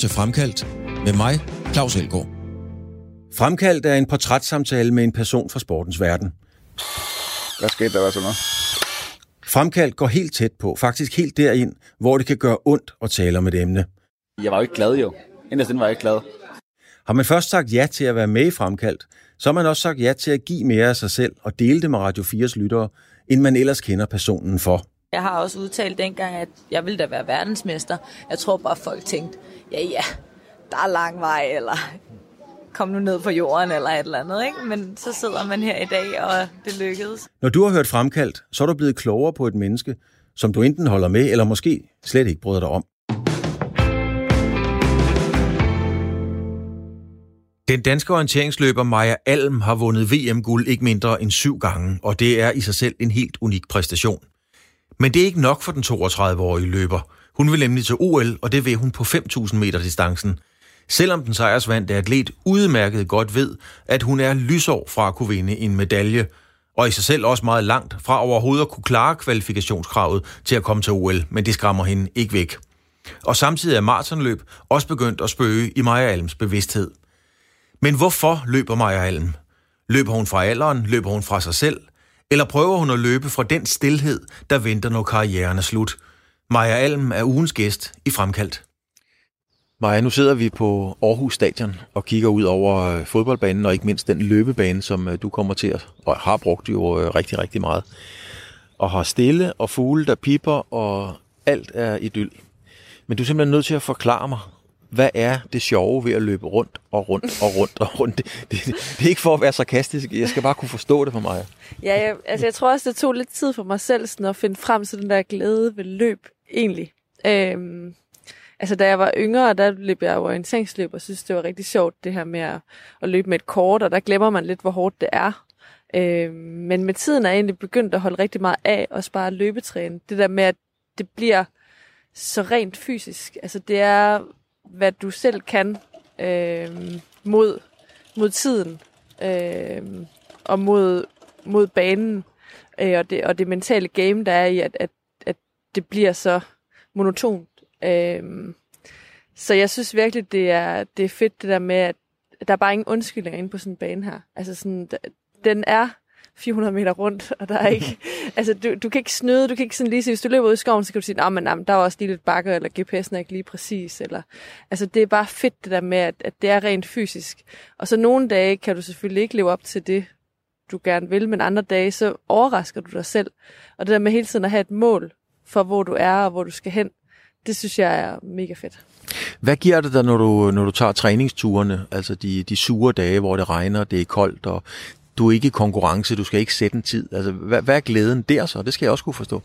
til Fremkaldt med mig, Claus Elgaard. Fremkaldt er en portrætssamtale med en person fra sportens verden. Hvad skete der, hvad så noget? Fremkaldt går helt tæt på, faktisk helt derind, hvor det kan gøre ondt at tale om et emne. Jeg var jo ikke glad jo. Inderst var jeg ikke glad. Har man først sagt ja til at være med i Fremkaldt, så har man også sagt ja til at give mere af sig selv og dele det med Radio 4's lyttere, end man ellers kender personen for. Jeg har også udtalt dengang, at jeg ville da være verdensmester. Jeg tror bare, folk tænkte, ja ja, der er lang vej, eller kom nu ned på jorden, eller et eller andet. Ikke? Men så sidder man her i dag, og det lykkedes. Når du har hørt fremkaldt, så er du blevet klogere på et menneske, som du enten holder med, eller måske slet ikke bryder dig om. Den danske orienteringsløber Maja Alm har vundet VM-guld ikke mindre end syv gange, og det er i sig selv en helt unik præstation. Men det er ikke nok for den 32-årige løber. Hun vil nemlig til OL, og det vil hun på 5.000 meter distancen. Selvom den sejrsvandte atlet udmærket godt ved, at hun er lysår fra at kunne vinde en medalje, og i sig selv også meget langt fra overhovedet at kunne klare kvalifikationskravet til at komme til OL, men det skræmmer hende ikke væk. Og samtidig er maratonløb også begyndt at spøge i Maja Alms bevidsthed. Men hvorfor løber Maja Alm? Løber hun fra alderen? Løber hun fra sig selv? Eller prøver hun at løbe fra den stillhed, der venter, når karrieren er slut? Maja Alm er ugens gæst i Fremkaldt. Maja, nu sidder vi på Aarhus Stadion og kigger ud over øh, fodboldbanen, og ikke mindst den løbebane, som øh, du kommer til at, og har brugt jo øh, rigtig, rigtig meget. Og har stille og fugle, der piper, og alt er idyll. Men du er simpelthen nødt til at forklare mig, hvad er det sjove ved at løbe rundt og rundt og rundt og rundt? Det, det, det er ikke for at være sarkastisk, jeg skal bare kunne forstå det for mig. Ja, jeg, altså jeg tror også, det tog lidt tid for mig selv sådan at finde frem til den der glæde ved løb, egentlig. Øhm, altså da jeg var yngre, der løb jeg orienteringsløb og synes, det var rigtig sjovt det her med at, at løbe med et kort, og der glemmer man lidt, hvor hårdt det er. Øhm, men med tiden er jeg egentlig begyndt at holde rigtig meget af og spare løbetræne. Det der med, at det bliver så rent fysisk. Altså det er hvad du selv kan øh, mod, mod tiden øh, og mod, mod banen øh, og, det, og det mentale game, der er i, at, at, at det bliver så monotont. Øh, så jeg synes virkelig, det er, det er fedt det der med, at der er bare ingen undskyldninger inde på sådan en bane her. Altså sådan, den er 400 meter rundt, og der er ikke, altså du, du kan ikke snyde, du kan ikke sådan lige sige, hvis du løber ud i skoven, så kan du sige, nah, men, nah, der er også lige lidt bakker, eller GPS'en er ikke lige præcis, eller, altså det er bare fedt det der med, at, at det er rent fysisk. Og så nogle dage kan du selvfølgelig ikke leve op til det, du gerne vil, men andre dage, så overrasker du dig selv. Og det der med hele tiden at have et mål for, hvor du er og hvor du skal hen, det synes jeg er mega fedt. Hvad giver det dig, når du, når du tager træningsturene, altså de, de sure dage, hvor det regner, det er koldt, og du er ikke i konkurrence, du skal ikke sætte en tid. Altså, hvad, hvad er glæden der så? Det skal jeg også kunne forstå.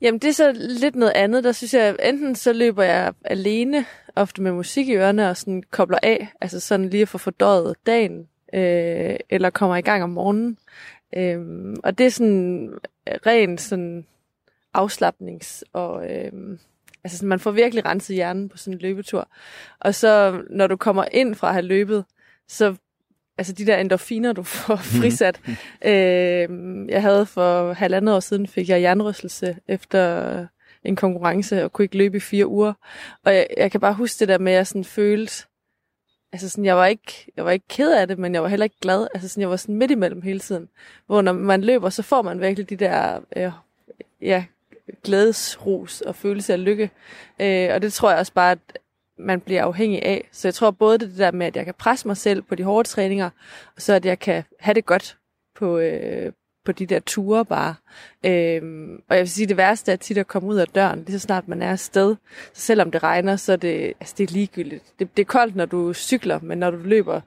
Jamen, det er så lidt noget andet. Der synes jeg, enten så løber jeg alene, ofte med musik i ørerne, og sådan kobler af, altså sådan lige at få fordøjet dagen, øh, eller kommer i gang om morgenen. Øh, og det er sådan ren sådan afslappnings- og... Øh, altså sådan, man får virkelig renset hjernen på sådan en løbetur. Og så når du kommer ind fra at have løbet, så altså de der endorfiner, du får frisat. Mm. Øh, jeg havde for halvandet år siden, fik jeg jernrystelse efter en konkurrence, og kunne ikke løbe i fire uger. Og jeg, jeg kan bare huske det der med, at jeg sådan følte, altså sådan, jeg var ikke, jeg var ikke ked af det, men jeg var heller ikke glad. Altså sådan, jeg var sådan midt imellem hele tiden. Hvor når man løber, så får man virkelig de der, øh, ja, glædesrus og følelse af lykke. Øh, og det tror jeg også bare, at man bliver afhængig af. Så jeg tror både det der med, at jeg kan presse mig selv på de hårde træninger, og så at jeg kan have det godt på, øh, på de der ture bare. Øhm, og jeg vil sige, det værste er tit at komme ud af døren, lige så snart man er afsted. Så selvom det regner, så er det, altså det er ligegyldigt. Det, det er koldt, når du cykler, men når du løber,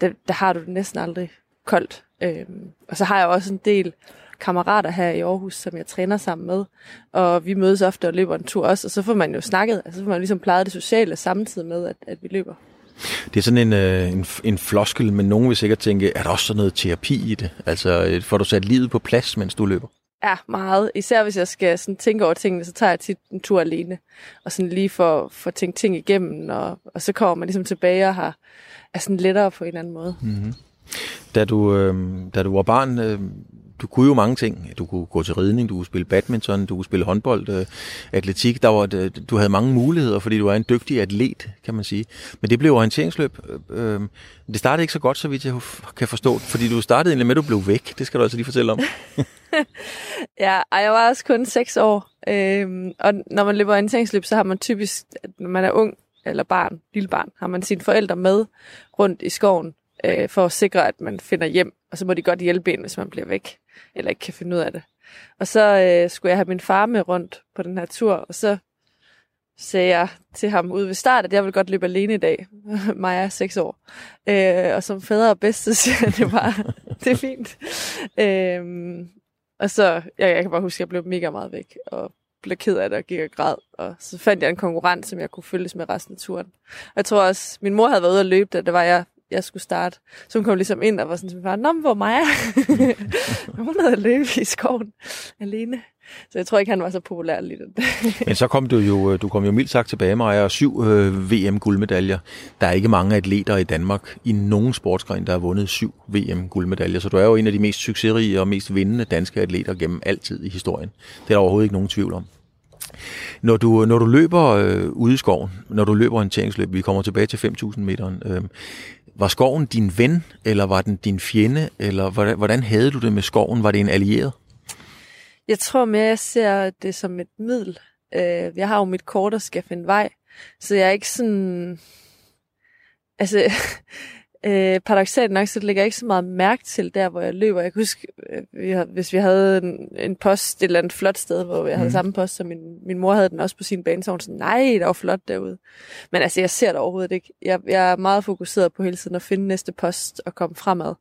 der, der har du det næsten aldrig koldt. Øhm, og så har jeg også en del kammerater her i Aarhus, som jeg træner sammen med. Og vi mødes ofte og løber en tur også, og så får man jo snakket, altså så får man ligesom plejet det sociale samtidig med, at, at vi løber. Det er sådan en, øh, en, en floskel, men nogen vil sikkert tænke, er der også sådan noget terapi i det? Altså, øh, får du sat livet på plads, mens du løber? Ja, meget. Især hvis jeg skal sådan tænke over tingene, så tager jeg tit en tur alene. Og sådan lige for, for at tænke ting igennem, og, og så kommer man ligesom tilbage og har, er sådan lettere på en eller anden måde. Mm-hmm. Da, du, øh, da du var barn, øh, du kunne jo mange ting. Du kunne gå til ridning, du kunne spille badminton, du kunne spille håndbold, øh, atletik. Der var, øh, du havde mange muligheder, fordi du er en dygtig atlet, kan man sige. Men det blev orienteringsløb. Øh, øh det startede ikke så godt, så vidt jeg kan forstå, fordi du startede egentlig med, at du blev væk. Det skal du altså lige fortælle om. ja, jeg var også kun 6 år. Øh, og når man løber orienteringsløb, så har man typisk, når man er ung eller barn, lille barn, har man sine forældre med rundt i skoven øh, for at sikre, at man finder hjem. Og så må de godt hjælpe en, hvis man bliver væk, eller ikke kan finde ud af det. Og så øh, skulle jeg have min far med rundt på den her tur, og så sagde jeg til ham ude ved start, at jeg vil godt løbe alene i dag. Maja er seks år. Øh, og som fader og bedste siger jeg, det var det er fint. Øh, og så, jeg, jeg kan bare huske, at jeg blev mega meget væk, og blev ked af det og gik og græd. Og så fandt jeg en konkurrent, som jeg kunne følges med resten af turen. Og jeg tror også, min mor havde været ude at løbe, da det var jeg jeg skulle starte. Så hun kom ligesom ind og var sådan til min far, Nå, hvor mig Hun havde løbet i skoven alene. Så jeg tror ikke, han var så populær lige den. Men så kom du jo, øh, du kom jo mildt sagt tilbage, Maja, og syv øh, VM-guldmedaljer. Der er ikke mange atleter i Danmark i nogen sportsgren, der har vundet syv VM-guldmedaljer. Så du er jo en af de mest succesrige og mest vindende danske atleter gennem altid i historien. Det er der overhovedet ikke nogen tvivl om. Når du, når du løber øh, ude i skoven, når du løber orienteringsløb, vi kommer tilbage til 5.000 meter, øh, var skoven din ven, eller var den din fjende, eller hvordan, hvordan havde du det med skoven? Var det en allieret? Jeg tror mere, jeg ser det som et middel. Øh, jeg har jo mit kort og skal finde vej, så jeg er ikke sådan... Altså, øh, paradoxalt nok, så lægger jeg ikke så meget mærke til der, hvor jeg løber. Jeg kan huske, øh, vi havde, hvis vi havde en, en post et eller andet flot sted, hvor jeg havde mm. samme post, som min, min mor havde den også på sin bane, så hun sådan, nej, der var flot derude. Men altså, jeg ser det overhovedet ikke. Jeg, jeg er meget fokuseret på hele tiden at finde næste post og komme fremad.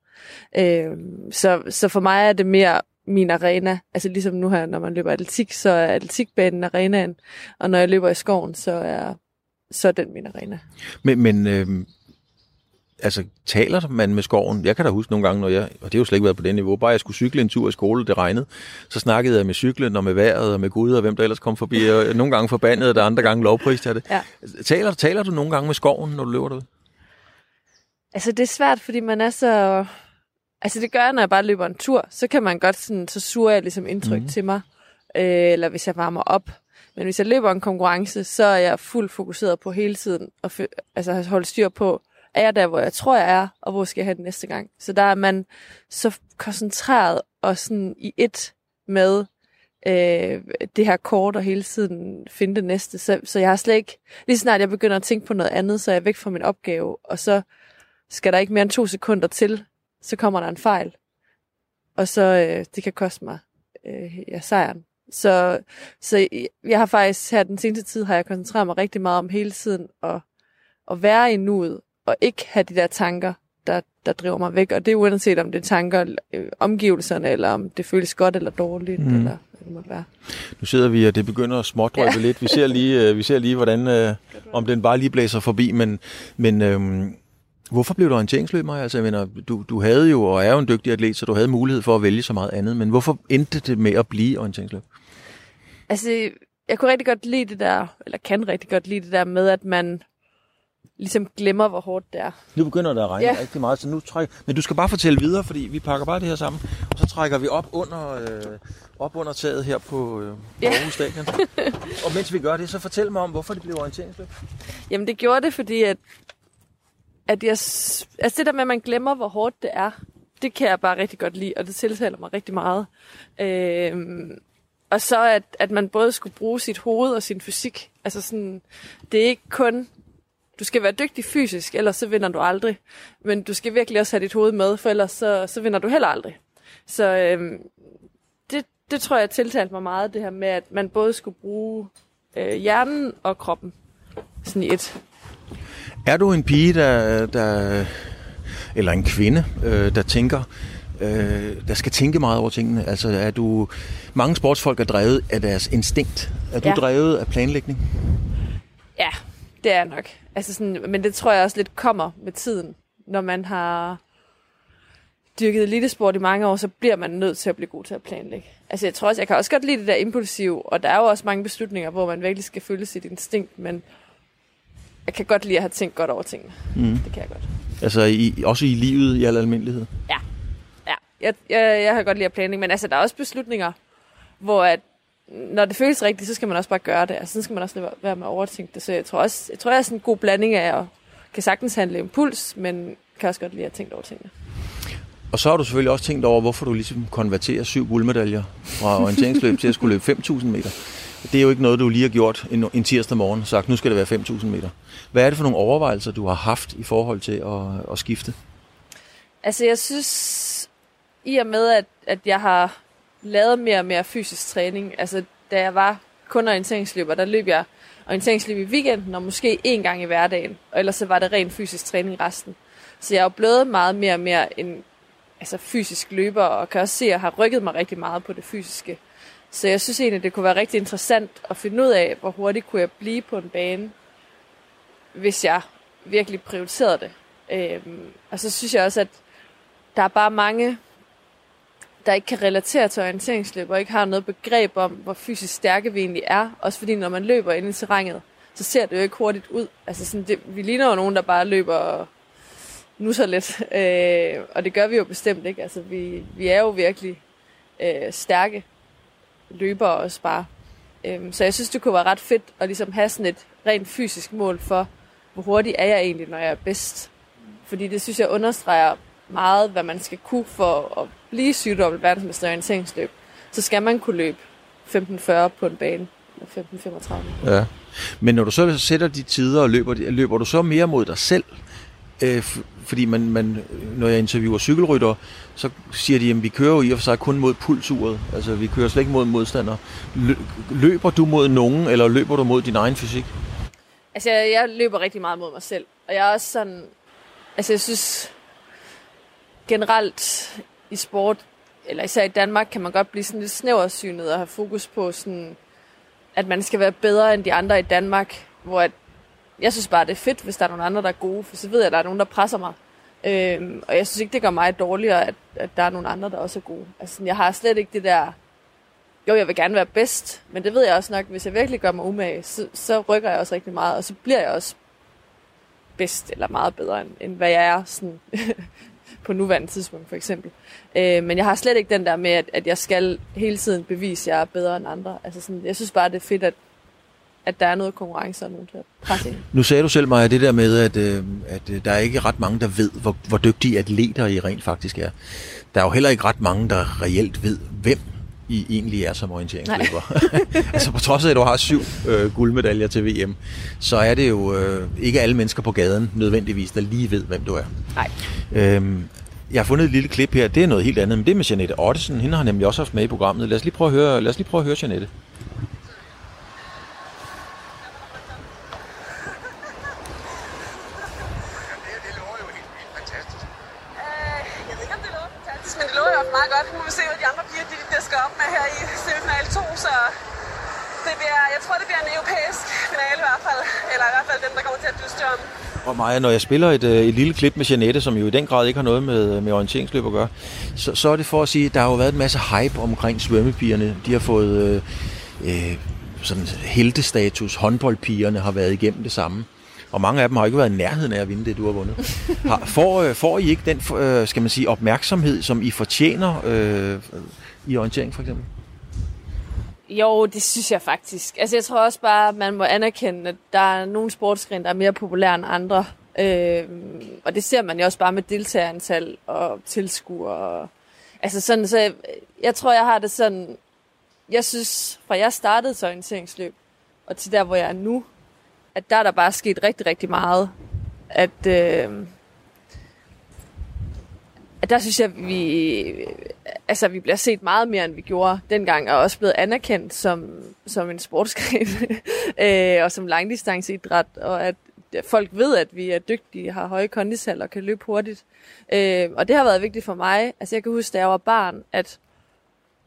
Øh, så, så for mig er det mere min arena. Altså ligesom nu her, når man løber atletik, så er atletikbanen arenaen, og når jeg løber i skoven, så er, så er den min arena. Men, men øh, altså, taler man med skoven? Jeg kan da huske nogle gange, når jeg, og det har jo slet ikke været på det niveau, bare jeg skulle cykle en tur i skole, det regnede, så snakkede jeg med cyklen og med vejret og med Gud og hvem der ellers kom forbi, og nogle gange forbandet, og der andre gange lovprist af det. Ja. Taler, taler du nogle gange med skoven, når du løber derude? Altså, det er svært, fordi man er så... Altså, det gør jeg, når jeg bare løber en tur, så kan man godt sådan, så suger jeg ligesom indtryk mm-hmm. til mig, øh, eller hvis jeg varmer op. Men hvis jeg løber en konkurrence, så er jeg fuldt fokuseret på hele tiden, og altså holde styr på, er jeg der, hvor jeg tror, jeg er, og hvor skal jeg have det næste gang. Så der er man så koncentreret og sådan i et med øh, det her kort og hele tiden finde det næste. Så, så jeg har slet ikke, lige snart jeg begynder at tænke på noget andet, så er jeg væk fra min opgave, og så skal der ikke mere end to sekunder til, så kommer der en fejl. Og så øh, det kan koste mig øh, ja, sejren. Så, så jeg har faktisk her den seneste tid, har jeg koncentreret mig rigtig meget om hele tiden at, at være i nuet, og ikke have de der tanker, der, der driver mig væk. Og det er uanset om det er tanker, øh, omgivelserne, eller om det føles godt eller dårligt, mm. eller hvad det måtte være. Nu sidder vi, og det begynder at smådrøbe ja. lidt. Vi ser lige, øh, vi ser lige hvordan, øh, om den bare lige blæser forbi, men, men øh, hvorfor blev du orienteringsløb, Maja? Altså, jeg mener, du, du havde jo, og er jo en dygtig atlet, så du havde mulighed for at vælge så meget andet, men hvorfor endte det med at blive orienteringsløb? Altså, jeg kunne rigtig godt lide det der, eller kan rigtig godt lide det der med, at man ligesom glemmer, hvor hårdt det er. Nu begynder det at regne ja. rigtig meget, så nu trækker... Men du skal bare fortælle videre, fordi vi pakker bare det her sammen, og så trækker vi op under, øh, op under taget her på øh, ja. Aarhus Stadion. og mens vi gør det, så fortæl mig om, hvorfor det blev orienteringsløb. Jamen det gjorde det, fordi at, at jeg, altså det der med, at man glemmer, hvor hårdt det er, det kan jeg bare rigtig godt lide, og det tiltaler mig rigtig meget. Øhm, og så at, at man både skulle bruge sit hoved og sin fysik. Altså sådan, det er ikke kun du skal være dygtig fysisk, ellers så vinder du aldrig. Men du skal virkelig også have dit hoved med, for ellers så, så vinder du heller aldrig. Så øhm, det, det tror jeg tiltalte mig meget, det her med, at man både skulle bruge øh, hjernen og kroppen sådan i et. Er du en pige, der, der eller en kvinde, øh, der tænker, øh, der skal tænke meget over tingene? Altså er du, mange sportsfolk er drevet af deres instinkt. Er du ja. drevet af planlægning? Ja, det er nok. Altså sådan, men det tror jeg også lidt kommer med tiden. Når man har dyrket elitesport i mange år, så bliver man nødt til at blive god til at planlægge. Altså jeg tror også, jeg kan også godt lide det der impulsiv, og der er jo også mange beslutninger, hvor man virkelig skal følge sit instinkt, men jeg kan godt lide at have tænkt godt over tingene. Mm. Det kan jeg godt. Altså i, også i livet i al almindelighed? Ja. Ja, jeg, jeg, jeg har godt lide at planlægge, men altså, der er også beslutninger, hvor at, når det føles rigtigt, så skal man også bare gøre det. Altså, så skal man også være med at overtænke det. Så jeg tror også, jeg tror, jeg er sådan en god blanding af at kan sagtens handle impuls, men kan også godt lide at tænke over tingene. Og så har du selvfølgelig også tænkt over, hvorfor du ligesom konverterer syv guldmedaljer fra orienteringsløb til at skulle løbe 5.000 meter. Det er jo ikke noget, du lige har gjort en, en tirsdag morgen, sagt, nu skal det være 5.000 meter. Hvad er det for nogle overvejelser, du har haft i forhold til at, at skifte? Altså, jeg synes, i og med, at, at jeg har lavet mere og mere fysisk træning, altså, da jeg var kun orienteringsløber, der løb jeg orienteringsløb i weekenden, og måske en gang i hverdagen, og ellers så var det ren fysisk træning resten. Så jeg er jo blevet meget mere og mere en altså fysisk løber, og kan også se, at jeg har rykket mig rigtig meget på det fysiske. Så jeg synes egentlig, det kunne være rigtig interessant at finde ud af, hvor hurtigt kunne jeg blive på en bane, hvis jeg virkelig prioriterede det. Øhm, og så synes jeg også, at der er bare mange, der ikke kan relatere til orienteringsløb, og ikke har noget begreb om, hvor fysisk stærke vi egentlig er. Også fordi, når man løber ind i terrænet, så ser det jo ikke hurtigt ud. Altså sådan, det, vi ligner jo nogen, der bare løber nu så lidt. Øh, og det gør vi jo bestemt ikke. Altså, vi, vi er jo virkelig øh, stærke løbere også bare. Øh, så jeg synes, det kunne være ret fedt at ligesom have sådan et rent fysisk mål for, hvor hurtig er jeg egentlig, når jeg er bedst. Fordi det synes jeg understreger meget, hvad man skal kunne for at blive sygdobbelt verdensmester i orienteringsløb. Så skal man kunne løbe 15.40 på en bane. 15.35. Ja. Men når du så sætter de tider og løber, løber du så mere mod dig selv? Øh, fordi man, man, når jeg interviewer cykelrytter, så siger de, at vi kører jo i og for sig kun mod pulsuret. Altså, vi kører slet ikke mod modstandere. Løber du mod nogen, eller løber du mod din egen fysik? Altså, jeg, jeg løber rigtig meget mod mig selv. Og jeg er også sådan... Altså, jeg synes generelt i sport, eller især i Danmark, kan man godt blive sådan lidt snæversynet og have fokus på sådan, at man skal være bedre end de andre i Danmark, hvor at jeg synes bare, det er fedt, hvis der er nogle andre, der er gode, for så ved jeg, at der er nogen, der presser mig. Øhm, og jeg synes ikke, det gør mig dårligere, at, at der er nogle andre, der også er gode. Altså, jeg har slet ikke det der... Jo, jeg vil gerne være bedst, men det ved jeg også nok, hvis jeg virkelig gør mig umage, så, så rykker jeg også rigtig meget, og så bliver jeg også bedst, eller meget bedre, end, end hvad jeg er sådan, på nuværende tidspunkt, for eksempel. Øh, men jeg har slet ikke den der med, at, at jeg skal hele tiden bevise, at jeg er bedre end andre. Altså sådan, jeg synes bare, det er fedt, at, at der er noget konkurrence og nogen til at presse ind. Nu sagde du selv, Maja, det der med, at, øh, at øh, der er ikke ret mange, der ved, hvor, hvor dygtige atleter I rent faktisk er. Der er jo heller ikke ret mange, der reelt ved, hvem i egentlig er som orienteringsløber. altså på trods af, at du har syv øh, guldmedaljer til VM, så er det jo øh, ikke alle mennesker på gaden nødvendigvis, der lige ved, hvem du er. Nej. Øhm, jeg har fundet et lille klip her, det er noget helt andet, men det er med Janette Ottesen. Hende har nemlig også haft med i programmet. Lad os lige prøve at høre, lad os lige prøve at høre Janette. meget godt. Nu må vi se, hvad de andre piger de, de skal op med her i semifinal 2, så det bliver, jeg tror, det bliver en europæisk finale i hvert fald, eller i hvert fald dem, der kommer til at dyste om. Og Maja, når jeg spiller et, øh, et lille klip med Janette, som jo i den grad ikke har noget med, med orienteringsløb at gøre, så, så er det for at sige, at der har jo været en masse hype omkring svømmepigerne. De har fået øh, øh, sådan heltestatus. Håndboldpigerne har været igennem det samme. Og mange af dem har ikke været i nærheden af at vinde det, du har vundet. Har, får, øh, får I ikke den, øh, skal man sige, opmærksomhed, som I fortjener øh, i orientering for eksempel? Jo, det synes jeg faktisk. Altså jeg tror også bare, at man må anerkende, at der er nogle sportsgrene, der er mere populære end andre. Øh, og det ser man jo også bare med deltagerantal og tilskuere. Altså sådan, så jeg, jeg tror, jeg har det sådan... Jeg synes, fra jeg startede til orienteringsløb, og til der, hvor jeg er nu, at der er der bare sket rigtig, rigtig meget. At, øh, at der synes jeg, vi, altså, vi bliver set meget mere, end vi gjorde dengang, og også blevet anerkendt som, som en sportsgren, øh, og som langdistanceidræt, og at folk ved, at vi er dygtige, har høje kondisal og kan løbe hurtigt. Øh, og det har været vigtigt for mig. Altså jeg kan huske, da jeg var barn, at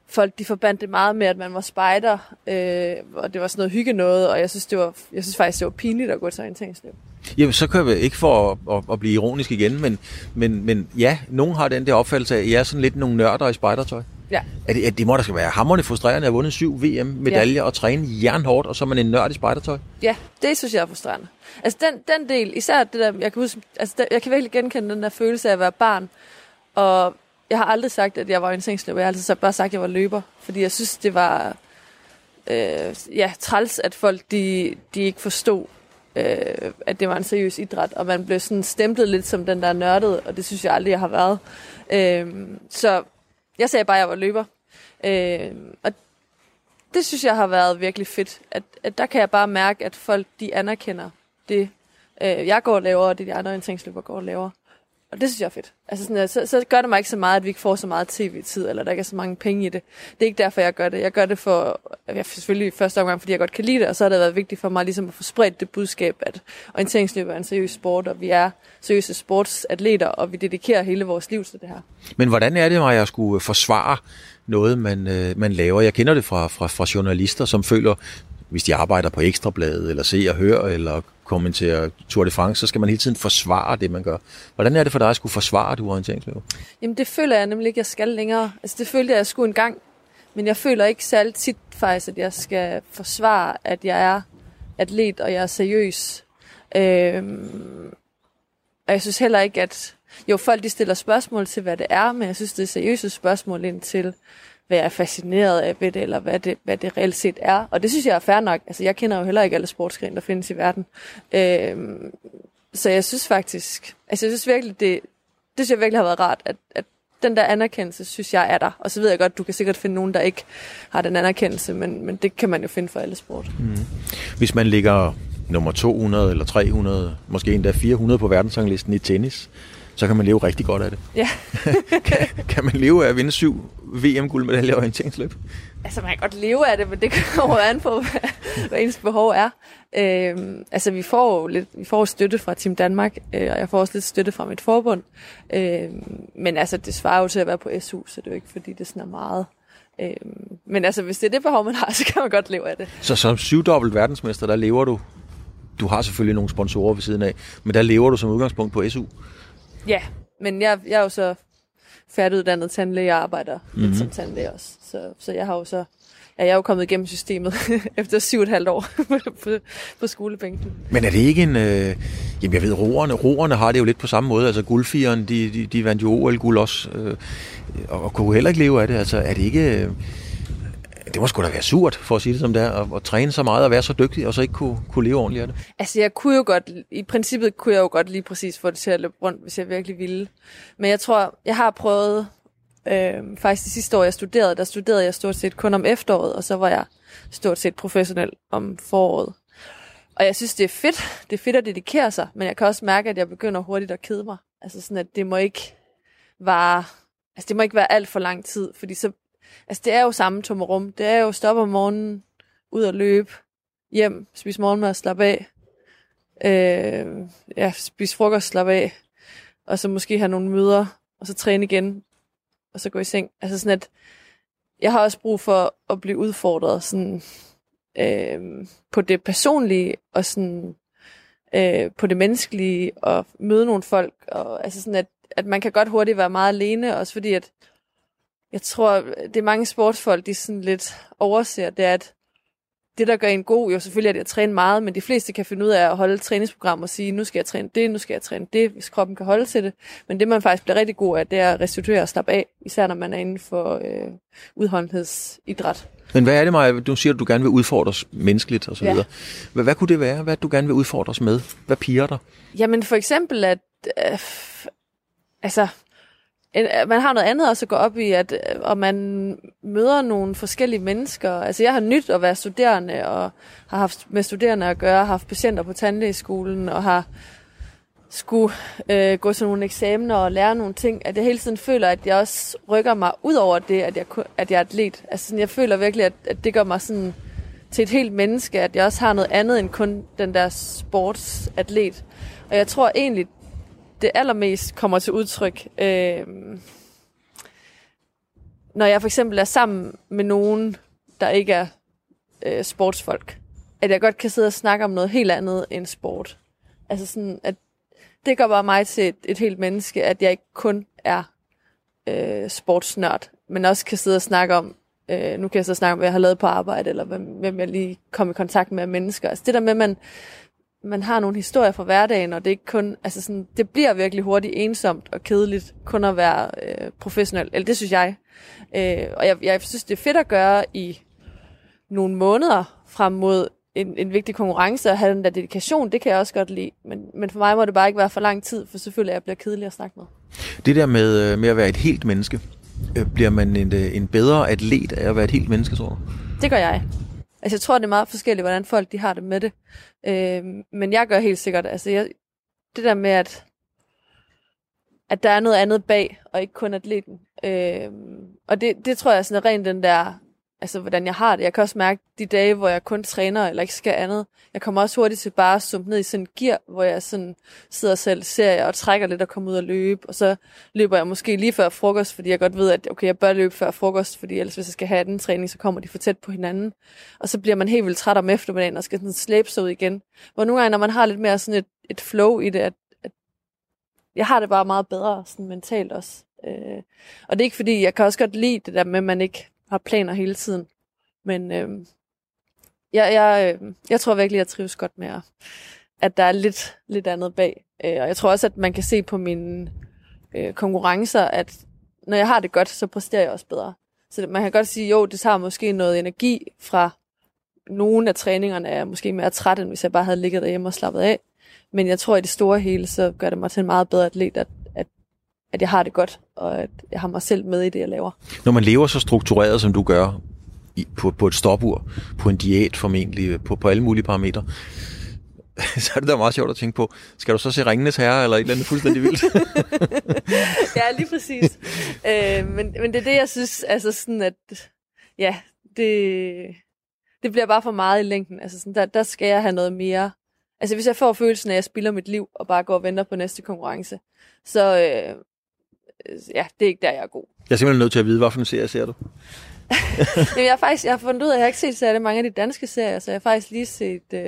folk de forbandt det meget med, at man var spejder, øh, og det var sådan noget hygge noget, og jeg synes, det var, jeg synes faktisk, det var pinligt at gå til orienteringsløb. Jamen, så kan jeg ikke for at, at, at blive ironisk igen, men, men, men ja, nogen har den der opfattelse af, at I er sådan lidt nogle nørder i spejdertøj. Ja. At, at det må da skal være hammerende frustrerende at have vundet syv VM-medaljer ja. og træne jernhårdt, og så er man en nørd i spejdertøj. Ja, det synes jeg er frustrerende. Altså den, den del, især det der, jeg kan, huske, altså der, jeg kan virkelig genkende den der følelse af at være barn, og jeg har aldrig sagt, at jeg var orienteringsløber. Jeg har altid bare sagt, at jeg var løber. Fordi jeg synes, det var øh, ja, træls, at folk de, de ikke forstod, øh, at det var en seriøs idræt. Og man blev sådan stemplet lidt som den der nørdede, og det synes jeg aldrig, jeg har været. Øh, så jeg sagde bare, at jeg var løber. Øh, og det synes jeg har været virkelig fedt. At, at der kan jeg bare mærke, at folk de anerkender det, øh, jeg går og laver, og det de andre orienteringsløber går og laver. Og det synes jeg er fedt. Altså sådan, så, så gør det mig ikke så meget, at vi ikke får så meget tv-tid, eller der ikke er så mange penge i det. Det er ikke derfor, jeg gør det. Jeg gør det for, jeg selvfølgelig første omgang, fordi jeg godt kan lide det, og så har det været vigtigt for mig ligesom at få spredt det budskab, at orienteringsløb er en seriøs sport, og vi er seriøse sportsatleter, og vi dedikerer hele vores liv til det her. Men hvordan er det, at jeg skulle forsvare noget, man, øh, man laver? Jeg kender det fra, fra, fra journalister, som føler, hvis de arbejder på Ekstrabladet, eller ser og hører, eller kommenterer Tour de France, så skal man hele tiden forsvare det, man gør. Hvordan er det for dig at skulle forsvare, du orienteringsløber? Jamen det føler jeg nemlig ikke, jeg skal længere. Altså det følte jeg, jeg skulle en gang, men jeg føler ikke særlig tit faktisk, at jeg skal forsvare, at jeg er atlet, og jeg er seriøs. Øhm, og jeg synes heller ikke, at... Jo, folk de stiller spørgsmål til, hvad det er, men jeg synes, det er seriøse spørgsmål ind til, hvad jeg er fascineret af ved det, eller hvad det, hvad det reelt set er. Og det synes jeg er fair nok. Altså, jeg kender jo heller ikke alle sportsgrene, der findes i verden. Øhm, så jeg synes faktisk, altså jeg synes virkelig, det, det synes jeg virkelig har været rart, at, at den der anerkendelse, synes jeg er der. Og så ved jeg godt, du kan sikkert finde nogen, der ikke har den anerkendelse, men, men det kan man jo finde for alle sport. Mm. Hvis man ligger nummer 200 eller 300, måske endda 400 på verdensranglisten i tennis, så kan man leve rigtig godt af det. Ja. kan, kan man leve af at vinde syv VM-guldmedaljer i orienteringsløb? Altså, man kan godt leve af det, men det kommer an på, hvad, hvad ens behov er. Øhm, altså, vi får jo lidt, vi får støtte fra Team Danmark, øh, og jeg får også lidt støtte fra mit forbund. Øhm, men altså, det svarer jo til at være på SU, så det er jo ikke, fordi det sådan er meget. Øhm, men altså, hvis det er det behov, man har, så kan man godt leve af det. Så som syvdobbelt verdensmester, der lever du du har selvfølgelig nogle sponsorer ved siden af, men der lever du som udgangspunkt på SU. Ja, men jeg, jeg er jo så færdiguddannet tandlæge og arbejder mm-hmm. lidt som tandlæge også. Så, så jeg har jo så Ja, jeg er jo kommet igennem systemet efter syv og et halvt år på, på skolebænken. Men er det ikke en... Øh, jamen, jeg ved, roerne, roerne har det jo lidt på samme måde. Altså, guldfieren, de, de, de vandt jo OL-guld også, øh, og, og kunne heller ikke leve af det. Altså, er det ikke... Øh, det må sgu da være surt, for at sige det som det er, at, at træne så meget og være så dygtig, og så ikke kunne, kunne leve ordentligt af det. Altså, jeg kunne jo godt, i princippet kunne jeg jo godt lige præcis få det til at løbe rundt, hvis jeg virkelig ville. Men jeg tror, jeg har prøvet, øh, faktisk det sidste år, jeg studerede, der studerede jeg stort set kun om efteråret, og så var jeg stort set professionel om foråret. Og jeg synes, det er fedt. Det er fedt at dedikere sig, men jeg kan også mærke, at jeg begynder hurtigt at kede mig. Altså sådan, at det må ikke være, altså det må ikke være alt for lang tid, fordi så Altså, det er jo samme tommerum. Det er jo stoppe om morgenen, ud og løbe, hjem, spise morgenmad slappe af. Øh, ja, spise frokost, slappe af. Og så måske have nogle møder, og så træne igen, og så gå i seng. Altså sådan at, jeg har også brug for at blive udfordret sådan, øh, på det personlige, og sådan, øh, på det menneskelige, og møde nogle folk. Og, altså sådan at, at man kan godt hurtigt være meget alene, også fordi at jeg tror, det er mange sportsfolk, de sådan lidt overser, det er, at det, der gør en god, jo selvfølgelig er det at træne meget, men de fleste kan finde ud af at holde et træningsprogram og sige, nu skal jeg træne det, nu skal jeg træne det, hvis kroppen kan holde til det. Men det, man faktisk bliver rigtig god af, det er at restituere og slappe af, især når man er inden for øh, udholdenhedsidræt. Men hvad er det, Maja? Du siger, at du gerne vil udfordres menneskeligt osv. Ja. Hvad, hvad kunne det være? Hvad du gerne vil udfordres med? Hvad piger dig? Jamen for eksempel, at øh, altså, Øh, man har noget andet også at gå op i, at øh, og man møder nogle forskellige mennesker. Altså jeg har nyt at være studerende, og har haft med studerende at gøre, har haft patienter på tandlægeskolen, og har skulle øh, gå til nogle eksamener og lære nogle ting, at jeg hele tiden føler, at jeg også rykker mig ud over det, at jeg, at jeg er atlet. Altså sådan, jeg føler virkelig, at, at det gør mig sådan til et helt menneske, at jeg også har noget andet end kun den der sportsatlet. Og jeg tror egentlig, det allermest kommer til udtryk, øh, når jeg for eksempel er sammen med nogen, der ikke er øh, sportsfolk. At jeg godt kan sidde og snakke om noget helt andet end sport. Altså sådan, at det gør bare mig til et, et helt menneske, at jeg ikke kun er øh, sportsnørd, men også kan sidde og snakke om, øh, nu kan jeg så snakke om, hvad jeg har lavet på arbejde, eller hvem, hvem jeg lige kom i kontakt med af mennesker. Altså det der med, at man, man har nogle historier fra hverdagen, og det er ikke kun, altså sådan, det bliver virkelig hurtigt ensomt og kedeligt kun at være øh, professionel, eller det synes jeg. Øh, og jeg, jeg synes, det er fedt at gøre i nogle måneder frem mod en, en vigtig konkurrence og have den der dedikation, det kan jeg også godt lide. Men, men for mig må det bare ikke være for lang tid, for selvfølgelig er jeg bliver kedelig at snakke med. Det der med, øh, med at være et helt menneske, øh, bliver man en, øh, en bedre atlet af at være et helt menneske, tror du? Det gør jeg. Altså jeg tror, det er meget forskelligt, hvordan folk de har det med det. Øh, men jeg gør helt sikkert, altså jeg, det der med, at, at der er noget andet bag, og ikke kun atleten. Øh, og det, det tror jeg er rent den der altså hvordan jeg har det. Jeg kan også mærke de dage, hvor jeg kun træner eller ikke skal andet. Jeg kommer også hurtigt til bare at sumpe ned i sådan en gear, hvor jeg sådan sidder selv ser og trækker lidt og kommer ud og løbe. Og så løber jeg måske lige før frokost, fordi jeg godt ved, at okay, jeg bør løbe før frokost, fordi ellers hvis jeg skal have den træning, så kommer de for tæt på hinanden. Og så bliver man helt vildt træt om eftermiddagen og skal sådan slæbe sig ud igen. Hvor nogle gange, når man har lidt mere sådan et, et flow i det, at, at jeg har det bare meget bedre sådan mentalt også. Øh, og det er ikke fordi, jeg kan også godt lide det der med, at man ikke har planer hele tiden. Men øh, jeg, jeg, øhm, jeg tror virkelig, jeg trives godt med, at der er lidt, lidt andet bag. Øh, og jeg tror også, at man kan se på mine øh, konkurrencer, at når jeg har det godt, så præsterer jeg også bedre. Så man kan godt sige, jo, det tager måske noget energi fra nogle af træningerne, er jeg måske mere træt, end hvis jeg bare havde ligget derhjemme og slappet af. Men jeg tror, at i det store hele, så gør det mig til en meget bedre atlet, at at jeg har det godt, og at jeg har mig selv med i det, jeg laver. Når man lever så struktureret, som du gør, i, på, på et stopur, på en diæt formentlig, på, på alle mulige parametre, så er det da meget sjovt at tænke på, skal du så se Ringenes Herre, eller et eller andet fuldstændig vildt? ja, lige præcis. øh, men, men det er det, jeg synes, altså sådan at, ja, det, det bliver bare for meget i længden. Altså sådan, der, der skal jeg have noget mere. Altså hvis jeg får følelsen af, at jeg spilder mit liv, og bare går og venter på næste konkurrence, så, øh, ja, det er ikke der, jeg er god. Jeg er simpelthen nødt til at vide, hvilken en serie ser du? Jamen, jeg, har faktisk, jeg har fundet ud af, at jeg har ikke set særlig mange af de danske serier, så jeg har faktisk lige set uh,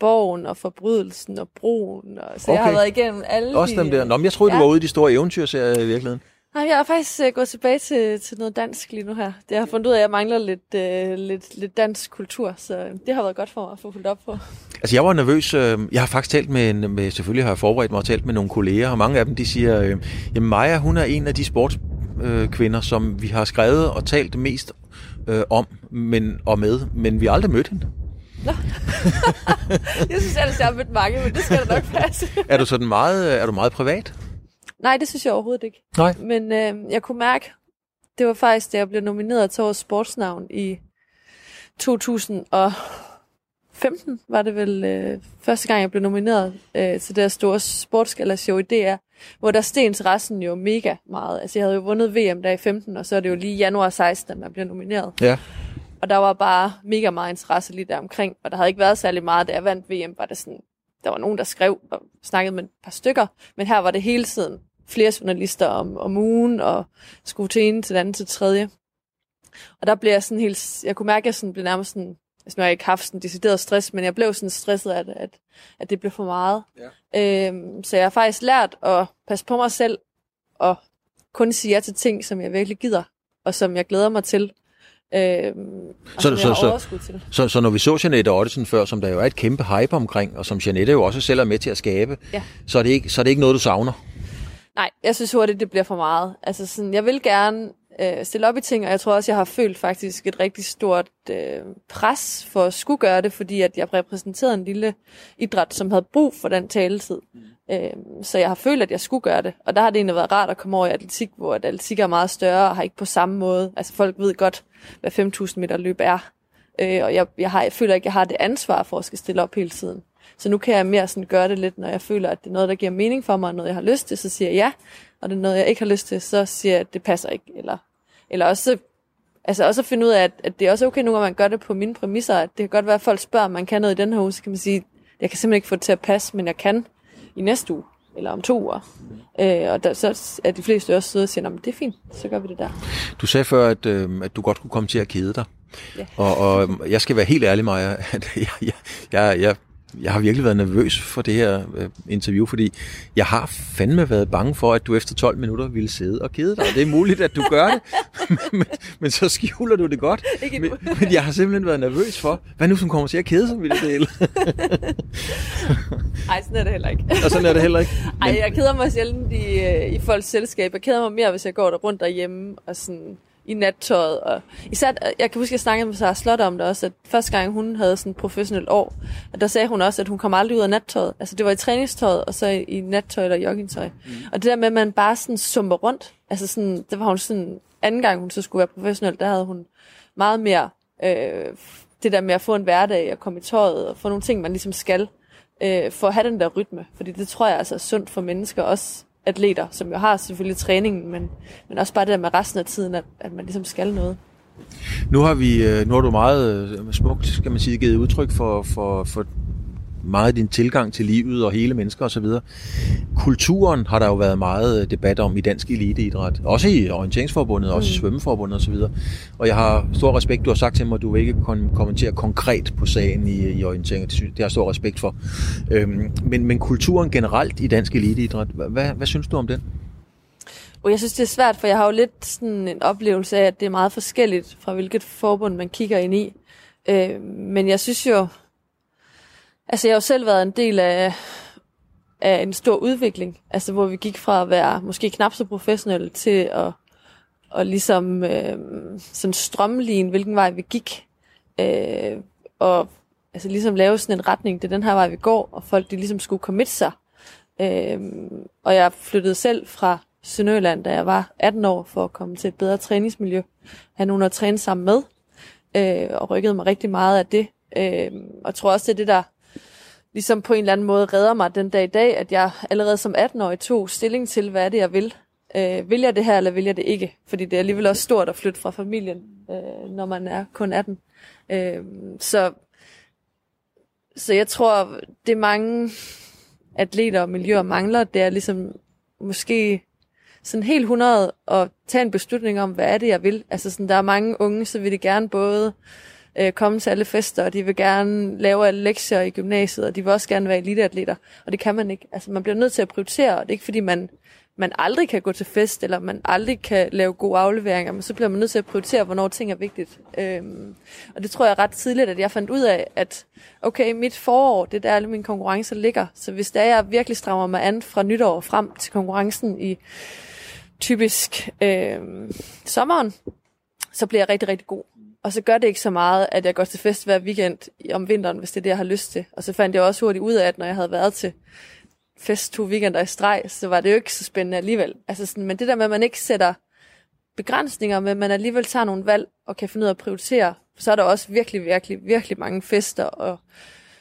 Borgen og Forbrydelsen og Broen. Og, så okay. jeg har været igennem alle Også dem der. Nå, men jeg troede, ja. du var ude i de store eventyrserier i virkeligheden. Nej, jeg har faktisk uh, gået tilbage til, til noget dansk lige nu her. Det har fundet ud af, at jeg mangler lidt, uh, lidt, lidt dansk kultur, så det har været godt for mig at få fuldt op på. Altså, jeg var nervøs. Øh, jeg har faktisk talt med, med, selvfølgelig har jeg forberedt mig og talt med nogle kolleger, og mange af dem, de siger, øh, jamen Maja, hun er en af de sportskvinder, øh, som vi har skrevet og talt mest øh, om men, og med, men vi har aldrig mødt hende. Nå. jeg synes ellers, jeg har mødt mange, men det skal da nok passe. er du sådan meget, er du meget privat? Nej, det synes jeg overhovedet ikke. Nej. Men øh, jeg kunne mærke, det var faktisk, da jeg blev nomineret til årets sportsnavn i 2015, var det vel øh, første gang, jeg blev nomineret øh, til det store sportsgala-show i DR, hvor der steg interessen jo mega meget. Altså, jeg havde jo vundet VM der i 15, og så er det jo lige januar 16, at man bliver nomineret. Ja. Og der var bare mega meget interesse lige der omkring, og der havde ikke været særlig meget, da jeg vandt VM, var det sådan, der var nogen, der skrev og snakkede med et par stykker, men her var det hele tiden flere journalister om, om ugen, og skulle til en til den anden til tredje. Og der blev jeg sådan helt, jeg kunne mærke, at jeg sådan blev nærmest sådan, altså nu har jeg ikke haft sådan decideret stress, men jeg blev sådan stresset af det, at, at det blev for meget. Ja. Øhm, så jeg har faktisk lært at passe på mig selv, og kun sige ja til ting, som jeg virkelig gider, og som jeg glæder mig til. Øhm, så, så, så, til. så, så når vi så Janette Ottesen før, som der jo er et kæmpe hype omkring, og som Janette jo også selv er med til at skabe, ja. så, er det ikke, så er det ikke noget, du savner? Nej, jeg synes hurtigt, det bliver for meget. Altså sådan, jeg vil gerne øh, stille op i ting, og jeg tror også, jeg har følt faktisk et rigtig stort øh, pres for at skulle gøre det, fordi at jeg repræsenterede en lille idræt, som havde brug for den taletid. Mm. Øh, så jeg har følt, at jeg skulle gøre det. Og der har det egentlig været rart at komme over i atletik, hvor at atletik er meget større og har ikke på samme måde. Altså folk ved godt, hvad 5.000 meter løb er. Øh, og jeg, jeg, har, jeg føler ikke, at jeg har det ansvar for at skal stille op hele tiden. Så nu kan jeg mere sådan gøre det lidt, når jeg føler, at det er noget, der giver mening for mig, og noget, jeg har lyst til, så siger jeg ja. Og det er noget, jeg ikke har lyst til, så siger jeg, at det passer ikke. Eller, eller også, altså også at finde ud af, at, at det er også okay nu, at man gør det på mine præmisser. At det kan godt være, at folk spørger, om man kan noget i den her uge, så kan man sige, jeg kan simpelthen ikke få det til at passe, men jeg kan i næste uge eller om to uger. Øh, og der, så er de fleste også søde og siger, det er fint, så gør vi det der. Du sagde før, at, øh, at du godt kunne komme til at kede dig. Ja. Og, og jeg skal være helt ærlig, Maja, at jeg, jeg, jeg, jeg jeg har virkelig været nervøs for det her øh, interview, fordi jeg har fandme været bange for, at du efter 12 minutter ville sidde og kede dig. Det er muligt, at du gør det, men, men så skjuler du det godt. Ikke men, men jeg har simpelthen været nervøs for, hvad nu som kommer til at kede sig, ville det. Ej, sådan er det heller ikke. og sådan er det heller ikke. Ej, jeg keder mig sjældent i, øh, i folks selskab. Jeg keder mig mere, hvis jeg går der rundt derhjemme og sådan i nattøjet. Og især, jeg kan huske, at jeg snakkede med Sarah Slot om det også, at første gang hun havde sådan et professionelt år, og der sagde hun også, at hun kom aldrig ud af nattøjet. Altså det var i træningstøjet, og så i, i nattøj eller joggingtøj. Mm. Og det der med, at man bare sådan summer rundt, altså sådan, det var hun sådan, anden gang hun så skulle være professionel, der havde hun meget mere øh, det der med at få en hverdag og komme i tøjet og få nogle ting, man ligesom skal øh, for at have den der rytme. Fordi det tror jeg altså er sundt for mennesker, også atleter, som jo har selvfølgelig træningen, men, men også bare det der med resten af tiden, at, at man ligesom skal noget. Nu har vi, øh, nu har du meget øh, smukt, skal man sige, givet udtryk for, for, for meget din tilgang til livet og hele mennesker osv. Kulturen har der jo været meget øh, debat om i dansk eliteidræt. Også i orienteringsforbundet, mm. også i svømmeforbundet osv. Og jeg har stor respekt, du har sagt til mig, at du vil ikke kon- kommentere konkret på sagen i, i orientering. Det har jeg stor respekt for. Øhm, men, men kulturen generelt i dansk eliteidræt, hvad, hvad, hvad synes du om den? Og jeg synes, det er svært, for jeg har jo lidt sådan en oplevelse af, at det er meget forskelligt fra hvilket forbund man kigger ind i. Øh, men jeg synes jo, altså jeg har jo selv været en del af, af en stor udvikling, altså hvor vi gik fra at være måske knap så professionelle til at, at ligesom øh, sådan strømline, hvilken vej vi gik. Øh, og altså ligesom lave sådan en retning, det er den her vej, vi går, og folk de ligesom skulle commit sig. Øh, og jeg flyttede selv fra Sønderjylland, da jeg var 18 år, for at komme til et bedre træningsmiljø. Have nogen at træne sammen med, øh, og rykkede mig rigtig meget af det. Øh, og tror også, det er det, der ligesom på en eller anden måde redder mig den dag i dag, at jeg allerede som 18-årig tog stilling til, hvad er det, jeg vil. Øh, vil jeg det her, eller vil jeg det ikke? Fordi det er alligevel også stort at flytte fra familien, øh, når man er kun 18. Øh, så, så jeg tror, det mange atleter og miljøer mangler, det er ligesom måske sådan helt 100 at tage en beslutning om, hvad er det, jeg vil. Altså sådan, der er mange unge, så vil de gerne både øh, Øh, komme til alle fester, og de vil gerne lave alle lektier i gymnasiet, og de vil også gerne være eliteatleter, og det kan man ikke. Altså man bliver nødt til at prioritere, og det er ikke fordi, man, man aldrig kan gå til fest, eller man aldrig kan lave gode afleveringer, men så bliver man nødt til at prioritere, hvornår ting er vigtigt. Øhm, og det tror jeg ret tidligt, at jeg fandt ud af, at okay, mit forår, det er der alle mine konkurrencer ligger, så hvis der jeg virkelig strammer mig an fra nytår frem til konkurrencen i typisk øh, sommeren, så bliver jeg rigtig, rigtig god. Og så gør det ikke så meget, at jeg går til fest hver weekend om vinteren, hvis det er det, jeg har lyst til. Og så fandt jeg også hurtigt ud af, at når jeg havde været til fest to weekender i streg, så var det jo ikke så spændende alligevel. Altså sådan, men det der med, at man ikke sætter begrænsninger, men man alligevel tager nogle valg og kan finde ud af at prioritere, så er der også virkelig, virkelig, virkelig mange fester og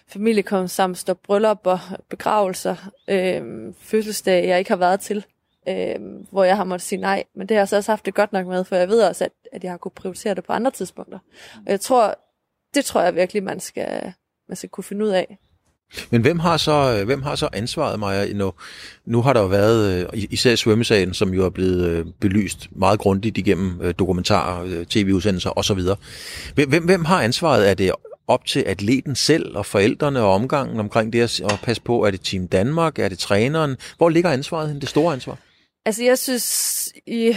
familiekomsamster, bryllupper, begravelser, øh, fødselsdage, jeg ikke har været til øh, hvor jeg har måttet sige nej. Men det har jeg så også haft det godt nok med, for jeg ved også, at, at jeg har kunnet prioritere det på andre tidspunkter. Og jeg tror, det tror jeg virkelig, man skal, man skal kunne finde ud af. Men hvem har så, øh, hvem har så ansvaret, Maja? Nu, nu har der jo været, øh, især svømmesagen, som jo er blevet øh, belyst meget grundigt igennem dokumentarer, tv-udsendelser osv. Hvem, hvem har ansvaret? Er det op til atleten selv og forældrene og omgangen omkring det at passe på? Er det Team Danmark? Er det træneren? Hvor ligger ansvaret? Det store ansvar? Altså, jeg synes, i...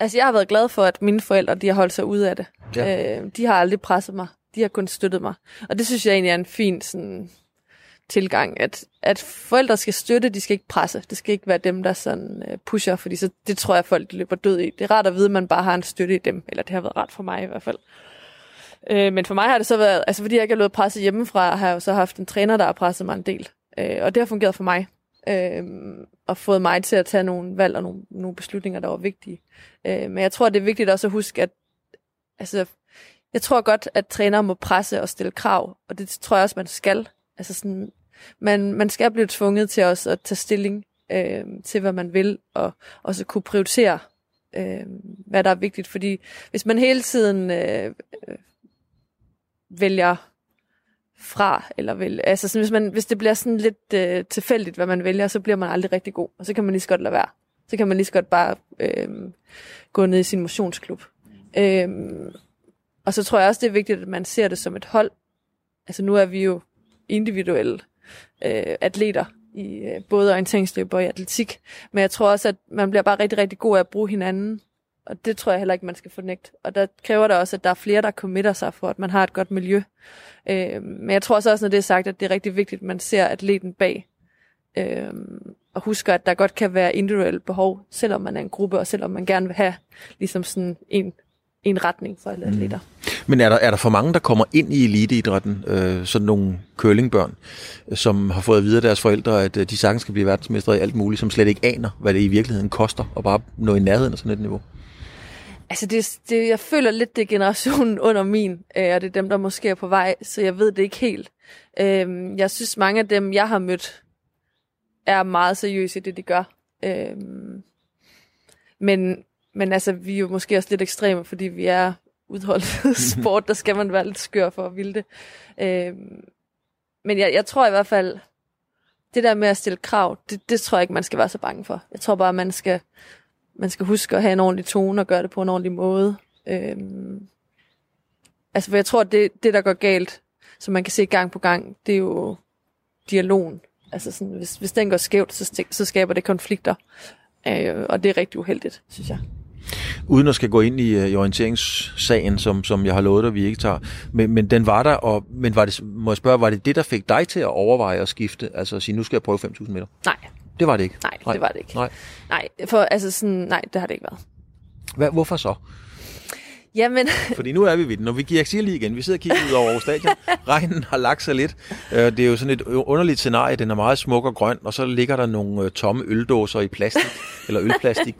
Altså, jeg har været glad for, at mine forældre, de har holdt sig ude af det. Ja. Øh, de har aldrig presset mig. De har kun støttet mig. Og det synes jeg egentlig er en fin sådan, tilgang, at, at forældre skal støtte, de skal ikke presse. Det skal ikke være dem, der sådan uh, pusher, fordi så, det tror jeg, folk løber død i. Det er rart at vide, at man bare har en støtte i dem. Eller det har været rart for mig i hvert fald. Øh, men for mig har det så været, altså fordi jeg ikke har løbet presset hjemmefra, har jeg jo så haft en træner, der har presset mig en del. Øh, og det har fungeret for mig øh, og fået mig til at tage nogle valg og nogle, nogle beslutninger, der var vigtige. Øh, men jeg tror, det er vigtigt også at huske, at altså, jeg tror godt, at trænere må presse og stille krav, og det tror jeg også, man skal. Altså sådan, man, man skal blive tvunget til også at tage stilling øh, til, hvad man vil, og også kunne prioritere, øh, hvad der er vigtigt. Fordi hvis man hele tiden øh, øh vælger fra, eller vil, altså sådan, hvis, man, hvis det bliver sådan lidt øh, tilfældigt, hvad man vælger, så bliver man aldrig rigtig god, og så kan man lige så godt lade være. Så kan man lige så godt bare øh, gå ned i sin motionsklub. Øh, og så tror jeg også, det er vigtigt, at man ser det som et hold. Altså nu er vi jo individuelle øh, atleter i øh, både orienteringsløb og i atletik. Men jeg tror også, at man bliver bare rigtig, rigtig god af at bruge hinanden. Og det tror jeg heller ikke, man skal fornægte. Og der kræver det også, at der er flere, der committer sig for, at man har et godt miljø. Øh, men jeg tror også, når det er sagt, at det er rigtig vigtigt, at man ser atleten bag. Øh, og husker, at der godt kan være individuelle behov, selvom man er en gruppe, og selvom man gerne vil have ligesom sådan en, en retning for alle atleter. Men er der, er der for mange, der kommer ind i eliteidrætten, øh, sådan nogle curlingbørn, som har fået at vide af deres forældre, at øh, de sagtens skal blive verdensmestre i alt muligt, som slet ikke aner, hvad det i virkeligheden koster, og bare nå i nærheden af sådan et niveau? Altså, det, det, jeg føler lidt, det er generationen under min, øh, og det er dem, der måske er på vej, så jeg ved det ikke helt. Øh, jeg synes, mange af dem, jeg har mødt, er meget seriøse i det, de gør. Øh, men, men altså, vi er jo måske også lidt ekstreme, fordi vi er udholdt sport, der skal man være lidt skør for at ville det. Øh, men jeg, jeg tror i hvert fald, det der med at stille krav, det, det tror jeg ikke, man skal være så bange for. Jeg tror bare, man skal, man skal huske at have en ordentlig tone og gøre det på en ordentlig måde. Øhm, altså, for jeg tror, det, det, der går galt, som man kan se gang på gang, det er jo dialogen. Altså, sådan, hvis, hvis den går skævt, så, så skaber det konflikter. Øh, og det er rigtig uheldigt, synes jeg. Uden at skal gå ind i, øh, i orienteringssagen, som, som jeg har lovet dig, vi ikke tager. Men, men den var der, og, men var det, må jeg spørge, var det det, der fik dig til at overveje at skifte? Altså at sige, nu skal jeg prøve 5.000 meter? Nej. Det var det ikke? Nej, nej, det var det ikke. Nej. Nej, for, altså sådan, nej, det har det ikke været. Hvad, hvorfor så? Jamen... Fordi nu er vi ved den, og vi giver lige igen. Vi sidder og kigger ud over stadion. Regnen har lagt sig lidt. Øh, det er jo sådan et underligt scenarie. Den er meget smuk og grøn, og så ligger der nogle øh, tomme øldåser i plastik, eller ølplastik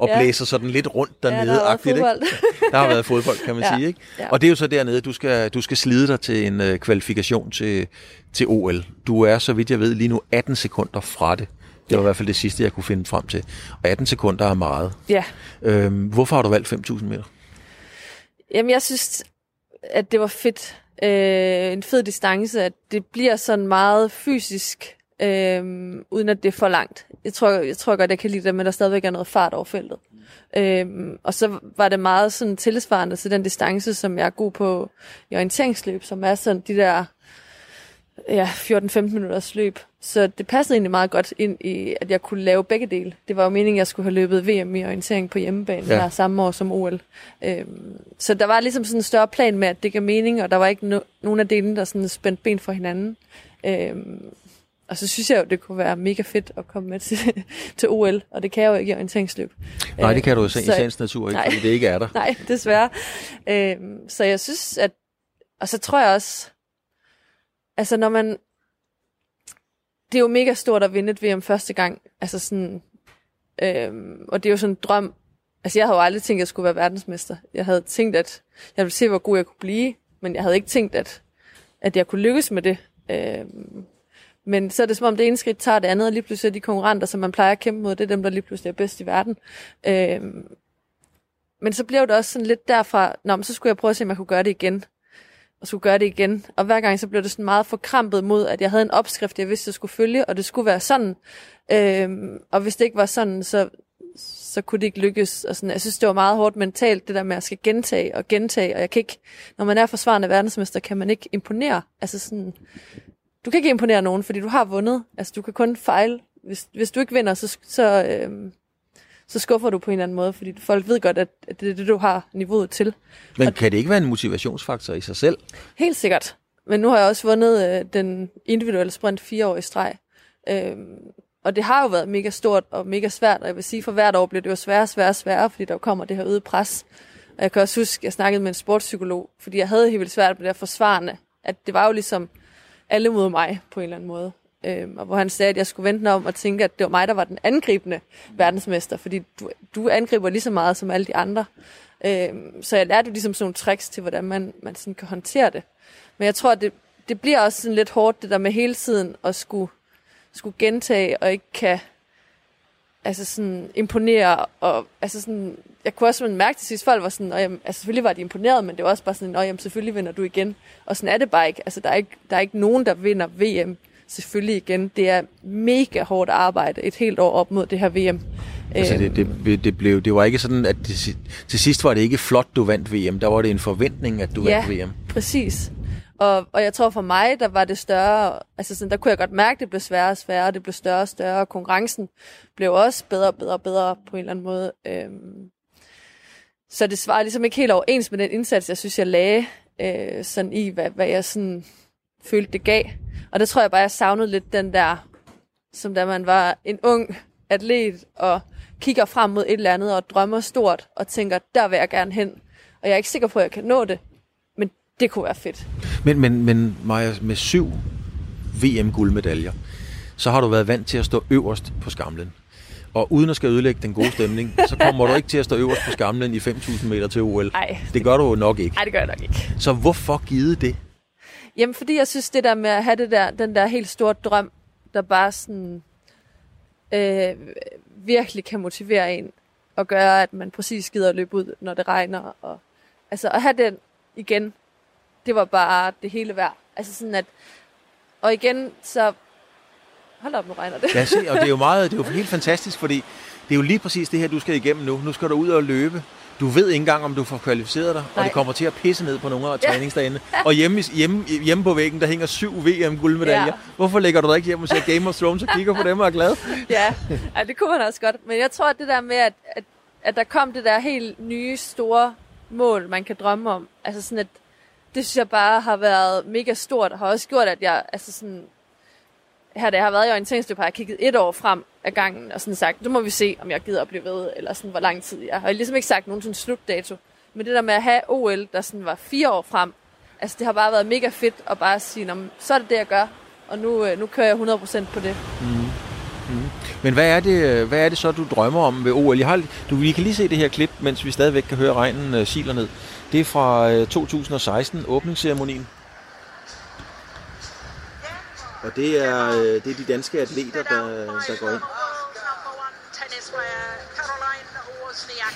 og ja. blæser sådan lidt rundt dernede. Ja, der har været fodbold. Ikke? Der har været fodbold, kan man ja. sige. Ikke? Ja. Og det er jo så dernede, du skal, du skal slide dig til en uh, kvalifikation til, til OL. Du er, så vidt jeg ved, lige nu 18 sekunder fra det. Det var i hvert fald det sidste, jeg kunne finde frem til. Og 18 sekunder er meget. Ja. Øhm, hvorfor har du valgt 5.000 meter? Jamen, jeg synes, at det var fedt. Øh, en fed distance, at det bliver sådan meget fysisk, øh, uden at det er for langt. Jeg tror, jeg tror godt, jeg kan lide det at der stadigvæk er noget fart over feltet. Øh, og så var det meget sådan tilsvarende til den distance, som jeg er god på i orienteringsløb, som er sådan de der ja, 14-15 minutters løb. Så det passede egentlig meget godt ind i, at jeg kunne lave begge dele. Det var jo meningen, at jeg skulle have løbet VM i orientering på hjemmebane ja. her samme år som OL. Øhm, så der var ligesom sådan en større plan med, at det gav mening, og der var ikke no- nogen af delene, der sådan spændte ben for hinanden. Øhm, og så synes jeg jo, det kunne være mega fedt at komme med til, til OL, og det kan jeg jo ikke i orienteringsløb. Nej, det kan du jo i sagens natur ikke, nej, fordi det ikke er der. Nej, desværre. Øhm, så jeg synes, at... Og så tror jeg også, altså når man... Det er jo mega stort at vinde et VM første gang. Altså sådan... Øhm, og det er jo sådan en drøm. Altså jeg havde jo aldrig tænkt, at jeg skulle være verdensmester. Jeg havde tænkt, at jeg ville se, hvor god jeg kunne blive. Men jeg havde ikke tænkt, at, at jeg kunne lykkes med det. Øhm, men så er det som om det ene skridt tager det andet, og lige pludselig er de konkurrenter, som man plejer at kæmpe mod, det er dem, der lige pludselig er bedst i verden. Øhm, men så blev det også sådan lidt derfra, Nå, men så skulle jeg prøve at se, om jeg kunne gøre det igen og skulle gøre det igen. Og hver gang så blev det sådan meget forkrampet mod, at jeg havde en opskrift, jeg vidste, jeg skulle følge, og det skulle være sådan. Øhm, og hvis det ikke var sådan, så, så kunne det ikke lykkes. Og sådan, jeg synes, det var meget hårdt mentalt, det der med, at jeg skal gentage og gentage, og jeg kan ikke, når man er forsvarende verdensmester, kan man ikke imponere. Altså sådan, du kan ikke imponere nogen, fordi du har vundet. Altså, du kan kun fejle. Hvis, hvis du ikke vinder, så, så, øhm, så skuffer du på en eller anden måde, fordi folk ved godt, at, det er det, du har niveauet til. Men kan det ikke være en motivationsfaktor i sig selv? Helt sikkert. Men nu har jeg også vundet øh, den individuelle sprint fire år i streg. Øhm, og det har jo været mega stort og mega svært, og jeg vil sige, for hvert år bliver det jo sværere og sværere sværere, fordi der kommer det her øget pres. Og jeg kan også huske, at jeg snakkede med en sportspsykolog, fordi jeg havde helt vildt svært med det at forsvarende, at det var jo ligesom alle mod mig på en eller anden måde. Øhm, og hvor han sagde, at jeg skulle vente om og tænke, at det var mig, der var den angribende verdensmester, fordi du, du angriber lige så meget som alle de andre. Øhm, så jeg lærte jo ligesom sådan nogle tricks til, hvordan man, man sådan kan håndtere det. Men jeg tror, at det, det bliver også sådan lidt hårdt, det der med hele tiden at skulle, skulle gentage og ikke kan altså sådan imponere. Og, altså sådan, jeg kunne også mærke til sidst, folk var sådan, jamen, altså selvfølgelig var de imponeret, men det var også bare sådan, jamen selvfølgelig vinder du igen. Og sådan er det bare ikke. Altså der er ikke, der er ikke nogen, der vinder VM selvfølgelig igen. Det er mega hårdt arbejde et helt år op mod det her VM. Altså det, det, det, blev, det var ikke sådan, at det, til sidst var det ikke flot, du vandt VM. Der var det en forventning, at du ja, vandt VM. præcis. Og, og jeg tror for mig, der var det større, altså sådan, der kunne jeg godt mærke, at det blev sværere og sværere, det blev større og større, og konkurrencen blev også bedre og bedre og bedre på en eller anden måde. Øhm, så det svarer ligesom ikke helt overens med den indsats, jeg synes, jeg lagde øh, sådan i, hvad, hvad jeg sådan følte, det gav. Og der tror jeg bare, jeg savnede lidt den der, som da man var en ung atlet, og kigger frem mod et eller andet, og drømmer stort, og tænker, der vil jeg gerne hen. Og jeg er ikke sikker på, at jeg kan nå det, men det kunne være fedt. Men, men, men Maja, med syv VM-guldmedaljer, så har du været vant til at stå øverst på skamlen. Og uden at skal ødelægge den gode stemning, så kommer du ikke til at stå øverst på skamlen i 5.000 meter til OL. Nej. Det gør du jo nok ikke. Nej, det gør jeg nok ikke. Så hvorfor givet det? Jamen, fordi jeg synes, det der med at have det der, den der helt store drøm, der bare sådan øh, virkelig kan motivere en, og gøre, at man præcis gider at løbe ud, når det regner. Og, altså, at have den igen, det var bare det hele værd. Altså sådan at, og igen, så, hold op, nu regner det. Ja, se, og det er jo meget, det er jo helt fantastisk, fordi det er jo lige præcis det her, du skal igennem nu. Nu skal du ud og løbe. Du ved ikke engang, om du får kvalificeret dig, Nej. og det kommer til at pisse ned på nogle af træningsdagene. Og hjemme, hjemme, hjemme på væggen, der hænger syv VM-guldmedaljer. Ja. Hvorfor lægger du dig ikke hjem og ser Game of Thrones og kigger på dem og er glad? ja. ja, det kunne man også godt. Men jeg tror, at det der med, at, at, at der kom det der helt nye, store mål, man kan drømme om. Altså sådan, at det synes jeg bare har været mega stort, og har også gjort, at jeg altså sådan, her da jeg har været i orienteringsløb, har jeg kigget et år frem af gangen, og sådan sagt, nu må vi se, om jeg gider at blive ved, eller sådan, hvor lang tid jeg har. ligesom ikke sagt nogen sådan slutdato. Men det der med at have OL, der sådan var fire år frem, altså det har bare været mega fedt at bare sige, så er det det, jeg gør, og nu, øh, nu kører jeg 100% på det. Mm. Mm. Men hvad er, det, øh, hvad er det så, du drømmer om ved OL? Jeg har, du, vi kan lige se det her klip, mens vi stadigvæk kan høre regnen uh, siler ned. Det er fra uh, 2016, åbningsceremonien. Og det er, øh, det er de danske atleter, der, der går ind.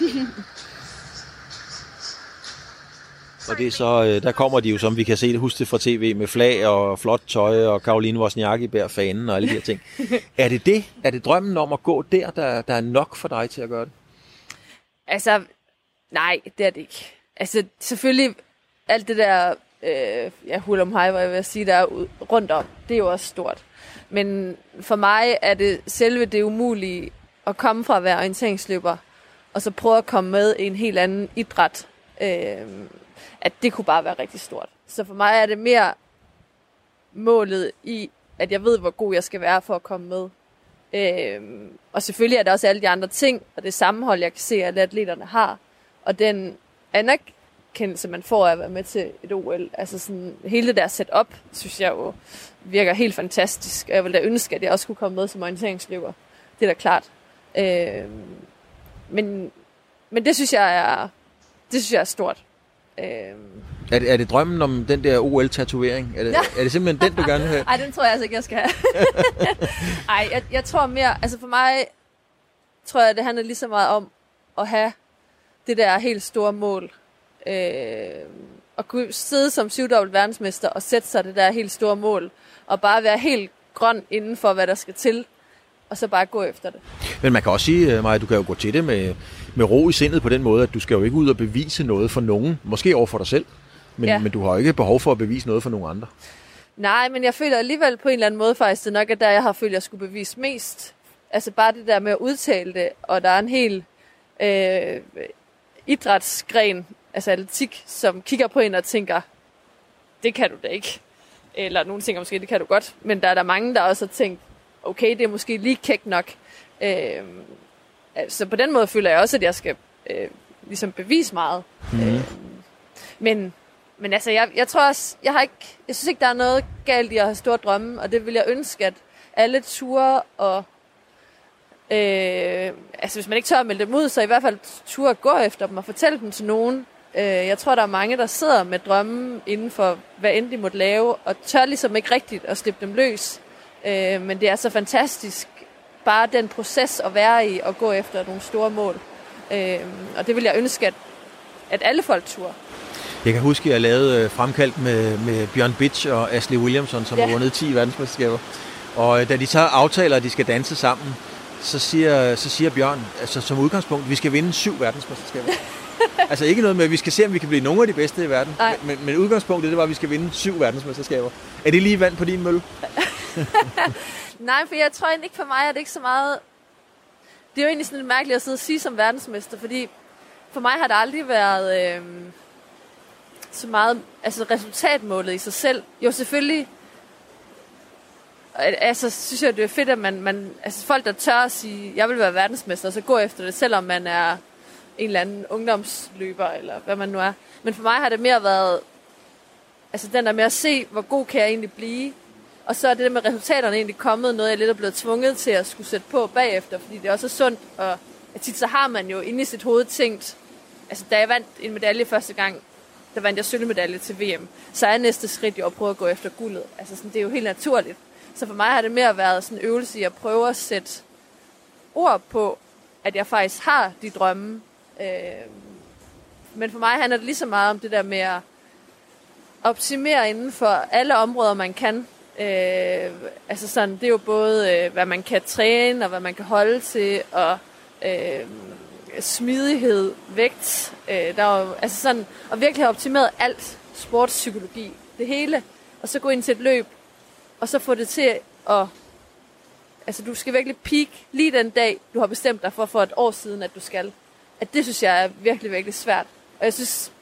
Og det er så, øh, der kommer de jo, som vi kan se det, huske det fra tv, med flag og flot tøj, og Karoline Wozniacki bærer fanen og alle de her ting. er det det? Er det drømmen om at gå der, der, der er nok for dig til at gøre det? Altså, nej, det er det ikke. Altså, selvfølgelig alt det der øh, ja, Hulum High, hvor jeg vil sige, der er rundt om. Det er jo også stort. Men for mig er det selve det umulige at komme fra at være orienteringsløber, og så prøve at komme med i en helt anden idræt, øh, at det kunne bare være rigtig stort. Så for mig er det mere målet i, at jeg ved, hvor god jeg skal være for at komme med. Øh, og selvfølgelig er der også alle de andre ting, og det sammenhold, jeg kan se, at atleterne har. Og den anerk- anerkendelse, man får af at være med til et OL. Altså sådan, hele det der setup, synes jeg jo virker helt fantastisk. Og jeg ville da ønske, at jeg også kunne komme med som orienteringsløber. Det er da klart. Øh, men, men det synes jeg er, det synes jeg er stort. Øh, er det, er det drømmen om den der OL-tatovering? Er det, ja. er det simpelthen den, du gerne vil have? Nej, den tror jeg altså ikke, jeg skal have. Ej, jeg, jeg tror mere, altså for mig, tror jeg, det handler lige så meget om at have det der helt store mål øh, at kunne sidde som syvdobbelt verdensmester og sætte sig det der helt store mål, og bare være helt grøn inden for, hvad der skal til, og så bare gå efter det. Men man kan også sige, øh, Maja, du kan jo gå til det med, med ro i sindet på den måde, at du skal jo ikke ud og bevise noget for nogen, måske over for dig selv, men, ja. men du har jo ikke behov for at bevise noget for nogen andre. Nej, men jeg føler alligevel på en eller anden måde faktisk, det nok er der, jeg har følt, jeg skulle bevise mest. Altså bare det der med at udtale det, og der er en hel øh, idrætsgren altså atletik, som kigger på en og tænker, det kan du da ikke. Eller nogle tænker måske, det kan du godt. Men der er der mange, der også har tænkt, okay, det er måske lige kægt nok. Øh, altså på den måde føler jeg også, at jeg skal øh, ligesom bevise meget. Mm. Øh, men, men altså, jeg, jeg tror også, jeg har ikke, jeg synes ikke, der er noget galt i at have store drømme, og det vil jeg ønske, at alle ture og Øh, altså hvis man ikke tør at melde dem ud, så i hvert fald turde at gå efter dem og fortælle dem til nogen. Øh, jeg tror, der er mange, der sidder med drømme inden for, hvad end de måtte lave, og tør ligesom ikke rigtigt at slippe dem løs. Øh, men det er så fantastisk, bare den proces at være i og gå efter nogle store mål. Øh, og det vil jeg ønske, at, at alle folk turde. Jeg kan huske, at jeg lavede øh, fremkaldt med, med Bjørn Bitch og Ashley Williamson, som ja. har vundet 10 verdensmesterskaber. Og øh, da de så aftaler, at de skal danse sammen, så siger, så siger Bjørn, altså som udgangspunkt, vi skal vinde syv verdensmesterskaber. Altså ikke noget med, at vi skal se, om vi kan blive nogle af de bedste i verden. Nej. Men, men udgangspunktet, det var, at vi skal vinde syv verdensmesterskaber. Er det lige vand på din mølle? Nej, for jeg tror egentlig ikke for mig, at det ikke så meget... Det er jo egentlig sådan lidt mærkeligt at sidde og sige som verdensmester, fordi for mig har det aldrig været øh, så meget altså resultatmålet i sig selv. Jo, selvfølgelig al- altså, synes jeg, det er fedt, at man, man, altså folk, der tør at sige, jeg vil være verdensmester, og så gå efter det, selvom man er en eller anden ungdomsløber, eller hvad man nu er. Men for mig har det mere været, altså den der med at se, hvor god kan jeg egentlig blive, og så er det der med resultaterne egentlig kommet, noget jeg lidt er blevet tvunget til at skulle sætte på bagefter, fordi det også er sundt, og at tit så har man jo inde i sit hoved tænkt, altså da jeg vandt en medalje første gang, der vandt jeg sølvmedalje til VM, så er næste skridt jo at prøve at gå efter guldet. Altså sådan, det er jo helt naturligt. Så for mig har det mere været sådan en øvelse i at prøve at sætte ord på, at jeg faktisk har de drømme. Øh, men for mig handler det lige så meget om det der med at optimere inden for alle områder, man kan. Øh, altså sådan, det er jo både, øh, hvad man kan træne, og hvad man kan holde til, og øh, smidighed, vægt. Øh, der er jo, altså sådan, og virkelig have optimeret alt sportspsykologi, det hele, og så gå ind til et løb, og så få det til at... Altså, du skal virkelig peak lige den dag, du har bestemt dig for for et år siden, at du skal. At det synes jeg er virkelig, virkelig svært. Og jeg synes,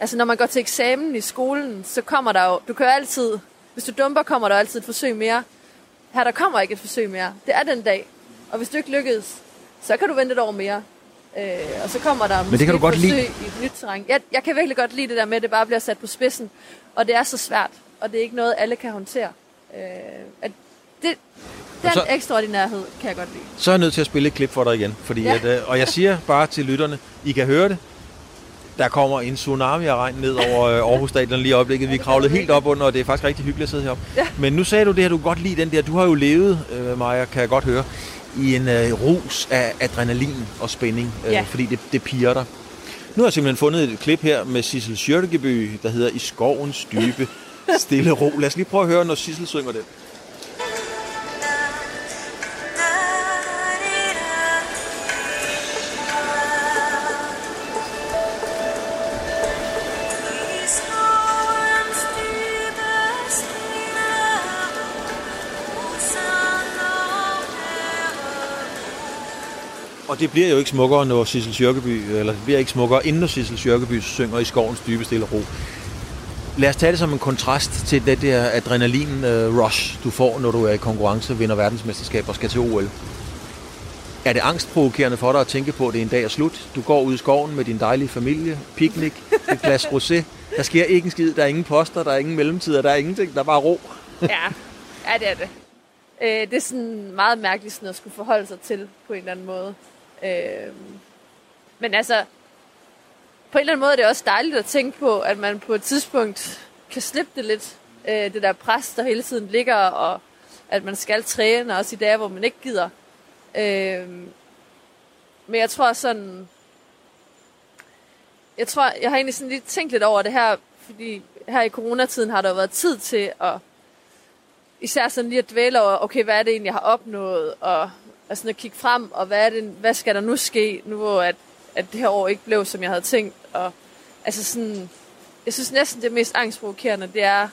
altså når man går til eksamen i skolen, så kommer der jo, du kan jo altid, hvis du dumper, kommer der altid et forsøg mere. Her der kommer ikke et forsøg mere. Det er den dag. Og hvis du ikke lykkes, så kan du vente et år mere. Øh, og så kommer der måske det kan du godt forsøg lide. i et nyt terræn. Jeg, jeg kan virkelig godt lide det der med, at det bare bliver sat på spidsen. Og det er så svært. Og det er ikke noget, alle kan håndtere. Øh, at det, den så- ekstraordinærhed kan jeg godt lide. Så er jeg nødt til at spille et klip for dig igen. Fordi Ja. at, øh, og jeg siger bare til lytterne, I kan høre det. Der kommer en tsunami af regn ned over øh, Aarhus Stadion lige i øjeblikket. Vi er kravlet helt op under, og det er faktisk rigtig hyggeligt at sidde heroppe. Ja. Men nu sagde du det her, du kan godt lide den der. Du har jo levet, øh, Maja, kan jeg godt høre, i en øh, rus af adrenalin og spænding, øh, Ja. fordi det, det piger dig. Nu har jeg simpelthen fundet et klip her med Sissel Sjørtegeby, der hedder I skovens dybe stille ro. Lad os lige prøve at høre, når Sissel synger den. Og det bliver jo ikke smukkere, når Sissel Sjørkeby, eller det bliver ikke smukkere, inden når Sissel Sjørkeby synger i skovens dybe stille ro. Lad os tage det som en kontrast til det der adrenalin-rush, øh, du får, når du er i konkurrence, vinder verdensmesterskab og skal til OL. Er det angstprovokerende for dig at tænke på, at det er en dag er slut? Du går ud i skoven med din dejlige familie, picnic, et glas rosé. Der sker ikke en skid, der er ingen poster, der er ingen mellemtider, der er ingenting, der er bare ro. Ja, ja det er det. Øh, det er sådan meget mærkeligt sådan at skulle forholde sig til på en eller anden måde. Øh, men altså, på en eller anden måde er det også dejligt at tænke på, at man på et tidspunkt kan slippe det lidt. Øh, det der pres, der hele tiden ligger, og at man skal træne, også i dage, hvor man ikke gider. Øh, men jeg tror sådan... Jeg tror, jeg har egentlig sådan lige tænkt lidt over det her, fordi her i coronatiden har der jo været tid til at især sådan lige at dvæle over, okay, hvad er det egentlig, jeg har opnået, og, og sådan at kigge frem, og hvad, er det, hvad skal der nu ske, nu hvor at, at det her år ikke blev, som jeg havde tænkt, og altså sådan, jeg synes næsten det mest angstprovokerende, det er,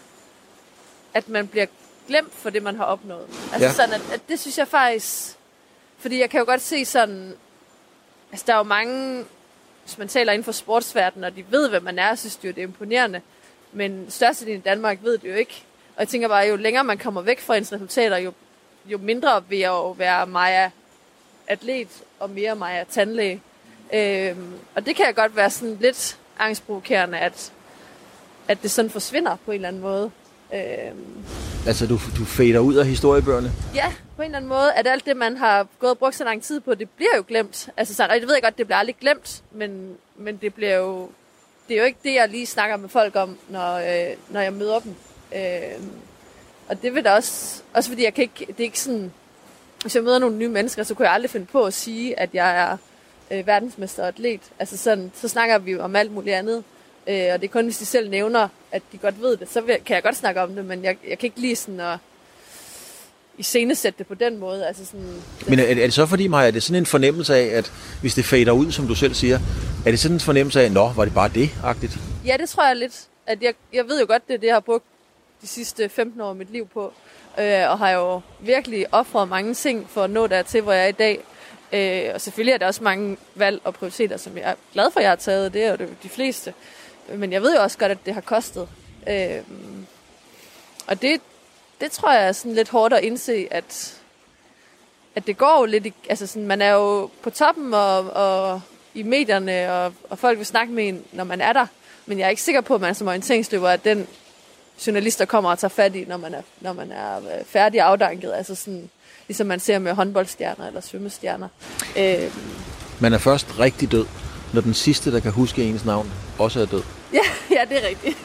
at man bliver glemt for det, man har opnået. Altså Ja. sådan, at, at det synes jeg faktisk, fordi jeg kan jo godt se sådan, altså der er jo mange, hvis man taler inden for sportsverdenen, og de ved, hvem man er, synes de jo, det er imponerende, men størstedelen i Danmark ved det jo ikke. Og jeg tænker bare, jo længere man kommer væk fra ens resultater, jo, jo mindre vil jeg jo være Maja atlet, og mere Maja tandlæge. Øhm, og det kan jeg godt være sådan lidt angstprovokerende, at, at det sådan forsvinder på en eller anden måde. Øhm, Altså, du, du fader ud af historiebøgerne. ja, på en eller anden måde, at alt det, man har gået og brugt så lang tid på, det bliver jo glemt. Altså, så, og jeg ved godt, det bliver aldrig glemt, men, men det bliver jo, det er jo ikke det, jeg lige snakker med folk om, når, øh, når jeg møder dem. Øh, og det vil da også, også fordi jeg kan ikke, det er ikke sådan, hvis jeg møder nogle nye mennesker, så kunne jeg aldrig finde på at sige, at jeg er øh, verdensmester og atlet. Altså sådan, så snakker vi om alt muligt andet. Øh, og det er kun, hvis de selv nævner, at de godt ved det, så vil, kan jeg godt snakke om det, men jeg, jeg kan ikke lige sådan at iscenesætte det på den måde. Altså sådan, Men er, er det så fordi, Maja, er det sådan en fornemmelse af, at hvis det fader ud, som du selv siger, er det sådan en fornemmelse af, nå, var det bare det-agtigt? Ja, det tror jeg lidt. At jeg, jeg ved jo godt, det er det, jeg har brugt de sidste 15 år af mit liv på. Øh, og har jo virkelig offret mange ting for at nå dertil, hvor jeg er i dag. Øh, og selvfølgelig er der også mange valg og prioriteter, som jeg er glad for, at jeg har taget. Det er jo det, de fleste. Men jeg ved jo også godt, at det har kostet. Øh, og det, det tror jeg er sådan lidt hårdt at indse, at, at det går jo lidt... I, altså sådan, man er jo på toppen og, og i medierne, og, og folk vil snakke med en, når man er der. Men jeg er ikke sikker på, at man som orienteringsløber er den journalist, der kommer og tager fat i, når man er, når man er øh, færdig afdanket. Altså sådan, ligesom man ser med håndboldstjerner eller svømmestjerner. Øh, Man er først rigtig død, når den sidste, der kan huske ens navn, også er død. ja, ja, det er rigtigt.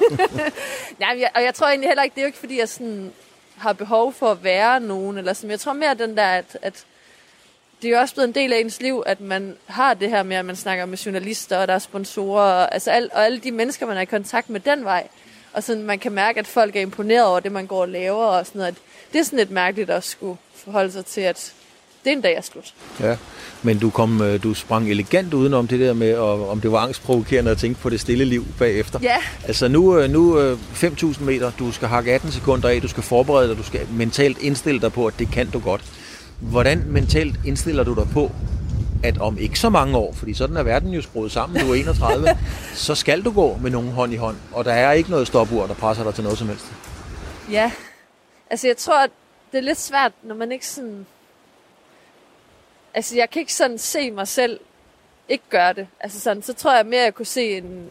Nej, jeg, og jeg tror egentlig heller ikke, det er jo ikke, fordi jeg sådan har behov for at være nogen. Eller sådan. Jeg tror mere den der, at, at det er jo også blevet en del af ens liv, at man har det her med, at man snakker med journalister, og der er sponsorer, og, altså al, og alle de mennesker, man er i kontakt med den vej. Og sådan, man kan mærke, at folk er imponeret over det, man går og laver, og sådan noget. At det er sådan lidt mærkeligt at skulle forholde sig til, at det er en dag er slut. Ja, men du, kom, øh, du sprang elegant udenom det der med, og, om det var angstprovokerende at tænke på det stille liv bagefter. Ja. Altså nu, øh, nu øh, 5.000 meter, du skal hakke 18 sekunder af, du skal forberede dig, du skal mentalt indstille dig på, at det kan du godt. Hvordan mentalt indstiller du dig på, at om ikke så mange år, fordi sådan er verden jo skruet sammen, du er 31, så skal du gå med nogen hånd i hånd, og der er ikke noget stopur, der presser dig til noget som helst. Ja, altså jeg tror, at det er lidt svært, når man ikke sådan... Altså jeg kan ikke sådan se mig selv ikke gøre det. Altså sådan, så tror jeg mere, at jeg kunne se en...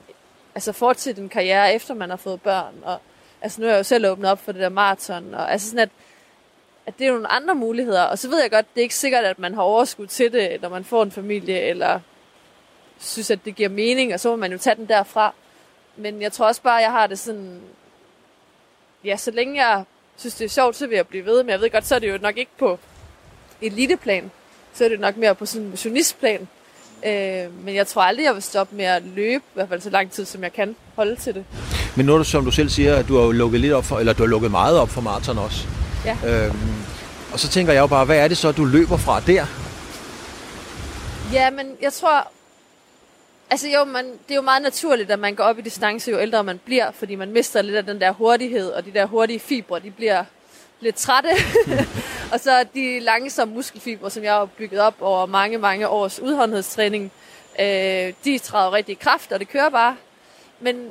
Altså fortsætte en karriere, efter man har fået børn. Og, altså nu er jeg jo selv åbnet op for det der maraton. Og, altså sådan, at, at det er nogle andre muligheder. Og så ved jeg godt, det er ikke sikkert, at man har overskud til det, når man får en familie, eller synes, at det giver mening, og så må man jo tage den derfra. Men jeg tror også bare, at jeg har det sådan... Ja, så længe jeg synes, det er sjovt, så vil jeg blive ved. Men jeg ved godt, så er det jo nok ikke på eliteplan. Så er det nok mere på sådan en motionistplan. Øh, men jeg tror aldrig, jeg vil stoppe med at løbe, i hvert fald så lang tid, som jeg kan holde til det. Men nu er det, som du selv siger, at du har jo lukket lidt op for, eller du har lukket meget op for maraton også. Ja. Øhm, og så tænker jeg jo bare, hvad er det så, du løber fra der? Ja, men jeg tror... Altså jo, man, det er jo meget naturligt, at man går op i distance, jo ældre man bliver, fordi man mister lidt af den der hurtighed, og de der hurtige fibre, de bliver lidt trætte. og så de langsomme muskelfibre, som jeg har bygget op over mange, mange års udholdenhedstræning, øh, de træder rigtig i kraft, og det kører bare. Men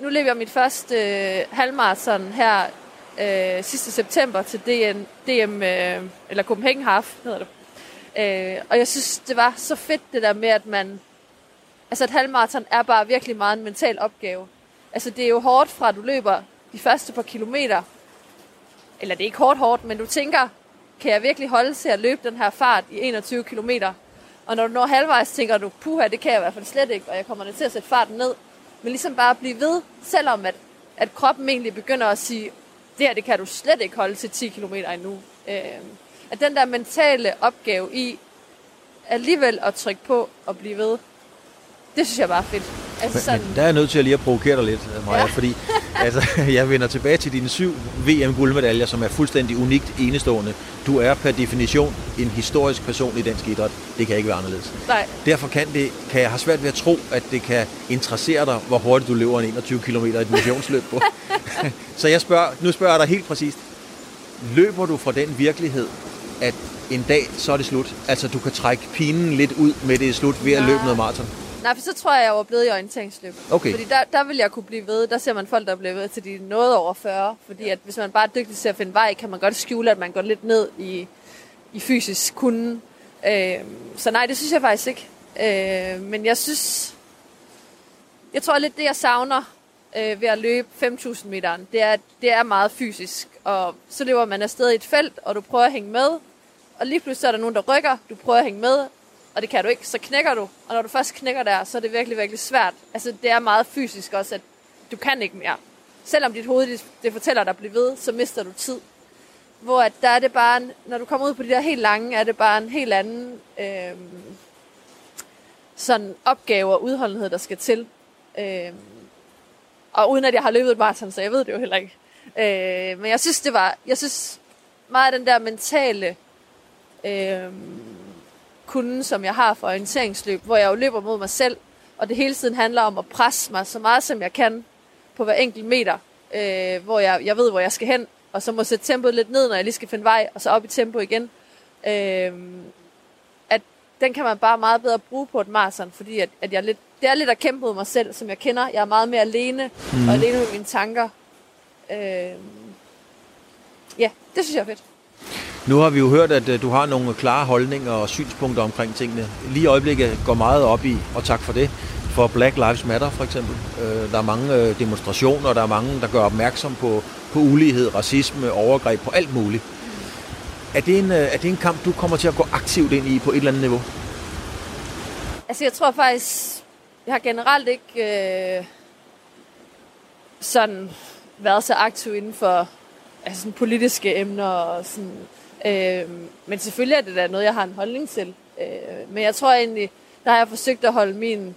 nu lever jeg mit første øh, halvmarathon her øh, sidste september til DN, DM, øh, eller Copenhagen Half, hedder det. Øh, og jeg synes, det var så fedt det der med, at man... Altså et halvmarathon er bare virkelig meget en mental opgave. Altså det er jo hårdt fra, at du løber de første par kilometer. Eller det er ikke hårdt hårdt, men du tænker, kan jeg virkelig holde til at løbe den her fart i 21 kilometer? Og når du når halvvejs, tænker du, puha, det kan jeg i hvert fald slet ikke, og jeg kommer til at sætte farten ned. Men ligesom bare blive ved, selvom at, at kroppen egentlig begynder at sige, det her, det kan du slet ikke holde til 10 km endnu. Øh, at den der mentale opgave i alligevel at trykke på og blive ved, det synes jeg bare er fedt. Altså sådan, Men der er jeg nødt til at lige at provokere dig lidt, Maja, ja. Ja. fordi altså, jeg vender tilbage til dine syv VM-guldmedaljer, som er fuldstændig unikt enestående. Du er per definition en historisk person i dansk idræt. Det kan ikke være anderledes. nej, Derfor kan, det, kan jeg have svært ved at tro, at det kan interessere dig, hvor hurtigt du løber en 21 km i et motionsløb på. Så jeg spørger, nu spørger jeg dig helt præcist. Løber du fra den virkelighed, at en dag, så er det slut? Altså, du kan trække pinen lidt ud med det er slut ved at Nej. løbe noget maraton? Nej, for så tror jeg, jeg var blevet i orienteringsløb. Okay. Fordi der, der vil jeg kunne blive ved. Der ser man folk, der er blevet ved til de noget over 40. Fordi at hvis man bare er dygtig til at finde vej, kan man godt skjule, at man går lidt ned i, i fysisk kunden. Øh, så nej, det synes jeg faktisk ikke. Øh, men jeg synes, jeg tror lidt, det jeg savner øh, ved at løbe 5.000 meter, det er, det er meget fysisk. Og så løber man afsted i et felt, og du prøver at hænge med. Og lige pludselig er der nogen, der rykker. Du prøver at hænge med, og det kan du ikke. Så knækker du. Og når du først knækker der, så er det virkelig, virkelig svært. Altså, det er meget fysisk også, at du kan ikke mere. Selvom dit hoved det, det fortæller dig at blive ved, så mister du tid. Hvor at der er det bare, en, når du kommer ud på de der helt lange, er det bare en helt anden øh, sådan opgave og udholdenhed, der skal til. Øh, og uden at jeg har løbet et maraton, så jeg ved det jo heller ikke. Øh, men jeg synes, det var, jeg synes meget af den der mentale øh, kunde, som jeg har for orienteringsløb, hvor jeg jo løber mod mig selv, og det hele tiden handler om at presse mig så meget, som jeg kan på hver enkelt meter, øh, hvor jeg, jeg ved, hvor jeg skal hen, og så må sætte tempoet lidt ned, når jeg lige skal finde vej, og så op i tempo igen. Øh, at den kan man bare meget bedre bruge på et maraton, fordi at, at jeg lidt, det er lidt at kæmpe mod mig selv, som jeg kender. Jeg er meget mere alene, mm. og alene med mine tanker. Øh, ja, det synes jeg er fedt. Nu har vi jo hørt, at øh, du har nogle klare holdninger og synspunkter omkring tingene. Lige i øjeblikket går meget op i, og tak for det, for Black Lives Matter for eksempel. Øh, der er mange øh, demonstrationer, der er mange, der gør opmærksom på, på ulighed, racisme, overgreb, på alt muligt. Er det, en, er det en kamp, du kommer til at gå aktivt ind i på et eller andet niveau? Altså, jeg tror faktisk, jeg har generelt ikke øh, sådan været så aktiv inden for altså sådan politiske emner og sådan. Øh, men selvfølgelig er det da noget, jeg har en holdning til. Øh, men jeg tror egentlig, der har jeg forsøgt at holde min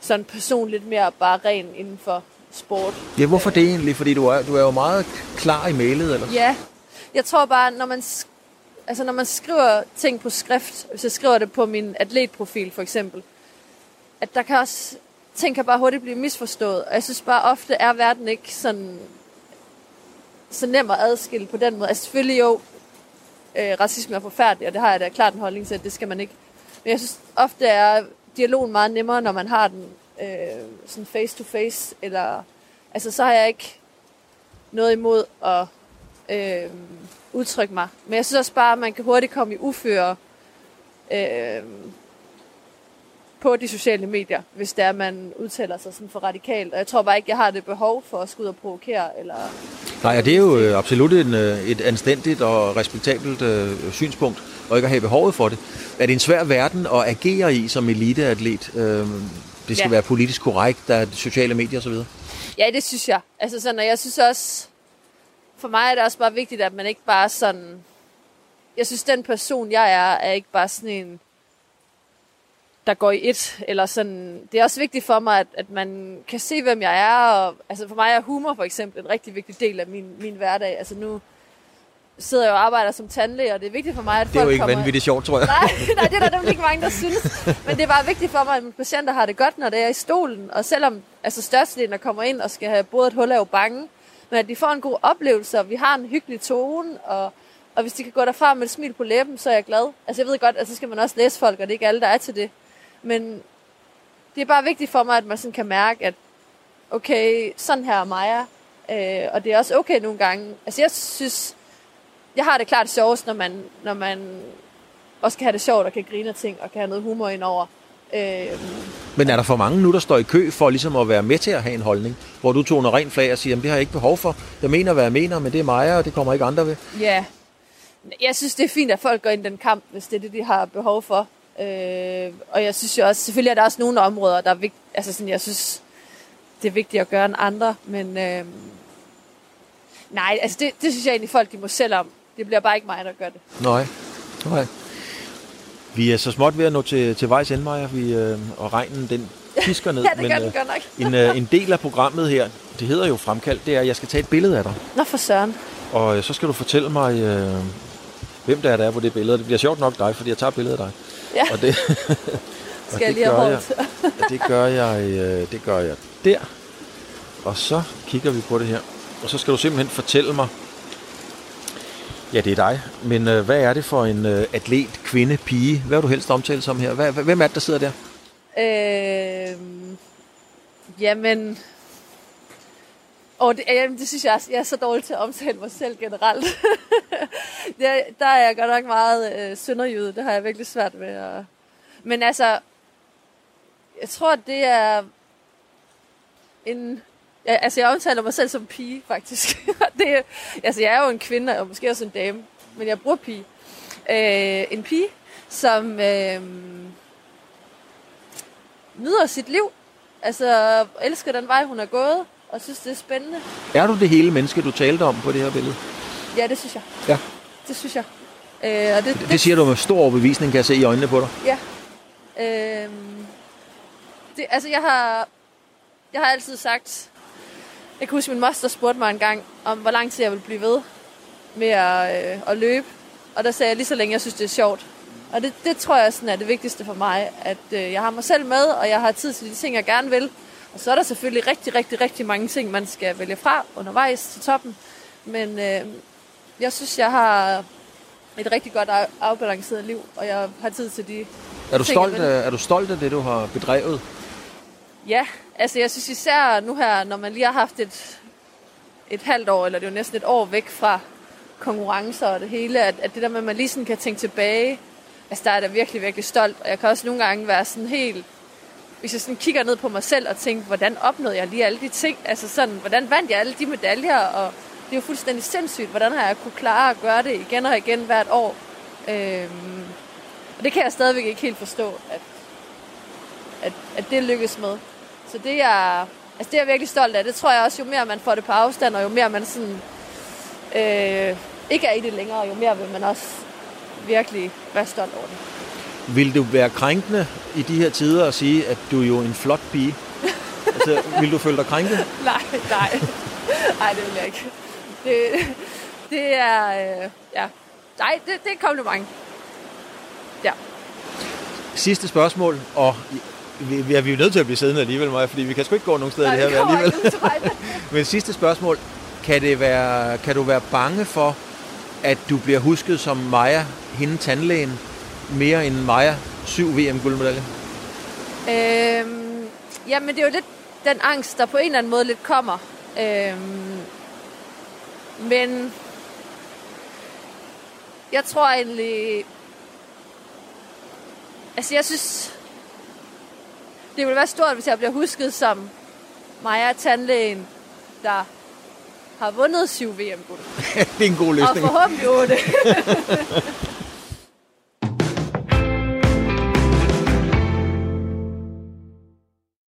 sådan person lidt mere bare ren inden for sport. Ja, hvorfor det egentlig? Fordi du er, du er jo meget klar i mailet, eller? Ja, jeg tror bare, når man, altså når man skriver ting på skrift, hvis jeg skriver det på min atletprofil for eksempel, at der kan også, ting kan bare hurtigt blive misforstået. Og jeg synes bare ofte er verden ikke sådan, så nem at adskille på den måde. Altså selvfølgelig jo, øh, racisme er forfærdelig, og det har jeg da klart en holdning til, at det skal man ikke. Men jeg synes ofte er dialogen meget nemmere, når man har den øh, sådan face to face, eller altså så har jeg ikke noget imod at øh, udtrykke mig. Men jeg synes også bare, at man kan hurtigt komme i uføre øh, på de sociale medier, hvis det er, at man udtaler sig sådan for radikalt. Og jeg tror bare ikke, jeg har det behov for at skulle ud og provokere. Eller Nej, og det er jo øh, absolut en, øh, et anstændigt og respektabelt øh, synspunkt, og ikke at have behovet for det. Er det en svær verden at agere i som eliteatlet? Øh, det skal Ja. ja. være politisk korrekt, der er sociale medier osv.? Ja, det synes jeg. Altså sådan, og jeg synes også, for mig er det også bare vigtigt, at man ikke bare sådan... Jeg synes, den person, jeg er, er ikke bare sådan en, der går i et. Eller sådan. Det er også vigtigt for mig, at, at man kan se, hvem jeg er. Og, altså for mig er humor for eksempel en rigtig vigtig del af min, min hverdag. Altså nu sidder jeg og arbejder som tandlæge, og det er vigtigt for mig, at Det er folk jo ikke kommer... vanvittigt sjovt, tror jeg. Nej, nej, det er der nemlig ikke mange, der synes. Men det er bare vigtigt for mig, at mine patienter har det godt, når det er i stolen. Og selvom altså størstedelen, der kommer ind og skal have både et hul af bange, men at de får en god oplevelse, og vi har en hyggelig tone, og, og hvis de kan gå derfra med et smil på læben, så er jeg glad. Altså jeg ved godt, at så skal man også læse folk, og det er ikke alle, der er til det. Men det er bare vigtigt for mig, at man sådan kan mærke, at okay, sådan her er Maja. Øh, og det er også okay nogle gange. Altså jeg synes, jeg har det klart sjovest, når man, når man også kan have det sjovt og kan grine af ting og kan have noget humor indover. Øh, Men er der for mange nu, der står i kø for ligesom at være med til at have en holdning, hvor du toner rent flag og siger, at det har jeg ikke behov for. Jeg mener, hvad jeg mener, men det er mig, og det kommer ikke andre ved. ja, jeg synes, det er fint, at folk går ind i den kamp, hvis det er det, de har behov for. Øh, og jeg synes jo også, selvfølgelig er der også nogle områder, der er vigtigt, altså sådan, jeg synes, det er vigtigt at gøre end andre, men øh, nej, altså det, det synes jeg egentlig, folk de må selv om. Det bliver bare ikke mig, der gør det. Nej, nej. Vi er så småt ved at nå til, til vejs ende, Maja, vi, øh, og regnen den pisker ned. Ja, det gør men, den øh, godt nok. en, øh, en del af programmet her, det hedder jo fremkaldt, det er, at jeg skal tage et billede af dig. Nå for søren. Og øh, så skal du fortælle mig, øh, hvem der er, der er på det billede. Det bliver sjovt nok dig, fordi jeg tager billedet af dig. Ja. Og det, Skal jeg det lige gør håret? og det gør jeg, øh, det gør jeg der. Og så kigger vi på det her. Og så skal du simpelthen fortælle mig, ja, det er dig, men øh, hvad er det for en øh, atlet, kvinde, pige? Hvad vil du helst omtale som her? Hvad, hvem er det, der sidder der? Øh, jamen... Og det, jamen, det synes jeg, jeg er så dårlig til at omtale mig selv generelt. der, der er jeg godt nok meget øh, sønderjyde. Det har jeg virkelig svært ved. At... Men altså, jeg tror, det er en... Ja, altså, jeg omtaler mig selv som pige, faktisk. det, er- altså, jeg er jo en kvinde, og måske også en dame, men jeg bruger pige. Øh, en pige, som... Øh, nyder sit liv. Altså, elsker den vej, hun er gået, og synes, det er spændende. Er du det hele menneske, du talte om på det her billede? Ja, det synes jeg. Ja. Det synes jeg. Øh, og det, Det siger du med stor overbevisning, kan jeg se i øjnene på dig. Ja. Øhm, det, altså, jeg har, jeg har altid sagt... Jeg kan huske, min moster spurgte mig en gang, om hvor lang tid jeg ville blive ved med at, øh, at løbe. Og der sagde jeg lige så længe, jeg synes, det er sjovt. Og det, det tror jeg sådan er det vigtigste for mig, at øh, jeg har mig selv med, og jeg har tid til de ting, jeg gerne vil. Og så er der selvfølgelig rigtig, rigtig, rigtig mange ting, man skal vælge fra undervejs til toppen. Men øh, jeg synes, jeg har et rigtig godt af- afbalanceret liv, og jeg har tid til de Er du, ting, stolt af, er du stolt af det, du har bedrevet? Ja, altså jeg synes især nu her, når man lige har haft et, et halvt år, eller det er jo næsten et år væk fra konkurrencer og det hele, at, at det der med, at man lige sådan kan tænke tilbage, altså der er jeg da virkelig, virkelig stolt. Og jeg kan også nogle gange være sådan helt, hvis jeg sådan kigger ned på mig selv og tænker, hvordan opnåede jeg lige alle de ting? Altså sådan, hvordan vandt jeg alle de medaljer? Og det er jo fuldstændig sindssygt, hvordan har jeg kunne klare at gøre det igen og igen hvert år? Øhm, og det kan jeg stadigvæk ikke helt forstå, at, at, at det lykkes med. Så det er, altså det er jeg virkelig stolt af. Det tror jeg også, jo mere man får det på afstand, og jo mere man sådan, øh, ikke er i det længere, jo mere vil man også virkelig være stolt over det. Vil du være krænkende i de her tider og sige, at du er jo en flot pige? altså, vil du føle dig krænket? Nej, nej. Nej, det vil jeg ikke. Det, det er, øh, ja. Nej, det, det er et kompliment. Ja. Sidste spørgsmål, og vi, vi er vi jo nødt til at blive siddende alligevel, Maja, fordi vi kan sgu ikke gå nogen steder i det her alligevel. Men sidste spørgsmål, kan, det være, kan du være bange for, at du bliver husket som Maja, hende tandlægen, mere end Maja, syv VM-guldmedaljer? Øhm, jamen, det er jo lidt den angst, der på en eller anden måde lidt kommer. Øhm, men jeg tror egentlig... Altså, jeg synes... Det ville være stort, hvis jeg bliver husket som Maja Tandlægen, der har vundet syv VM-guld. det er en god Og løsning. forhåbentlig otte.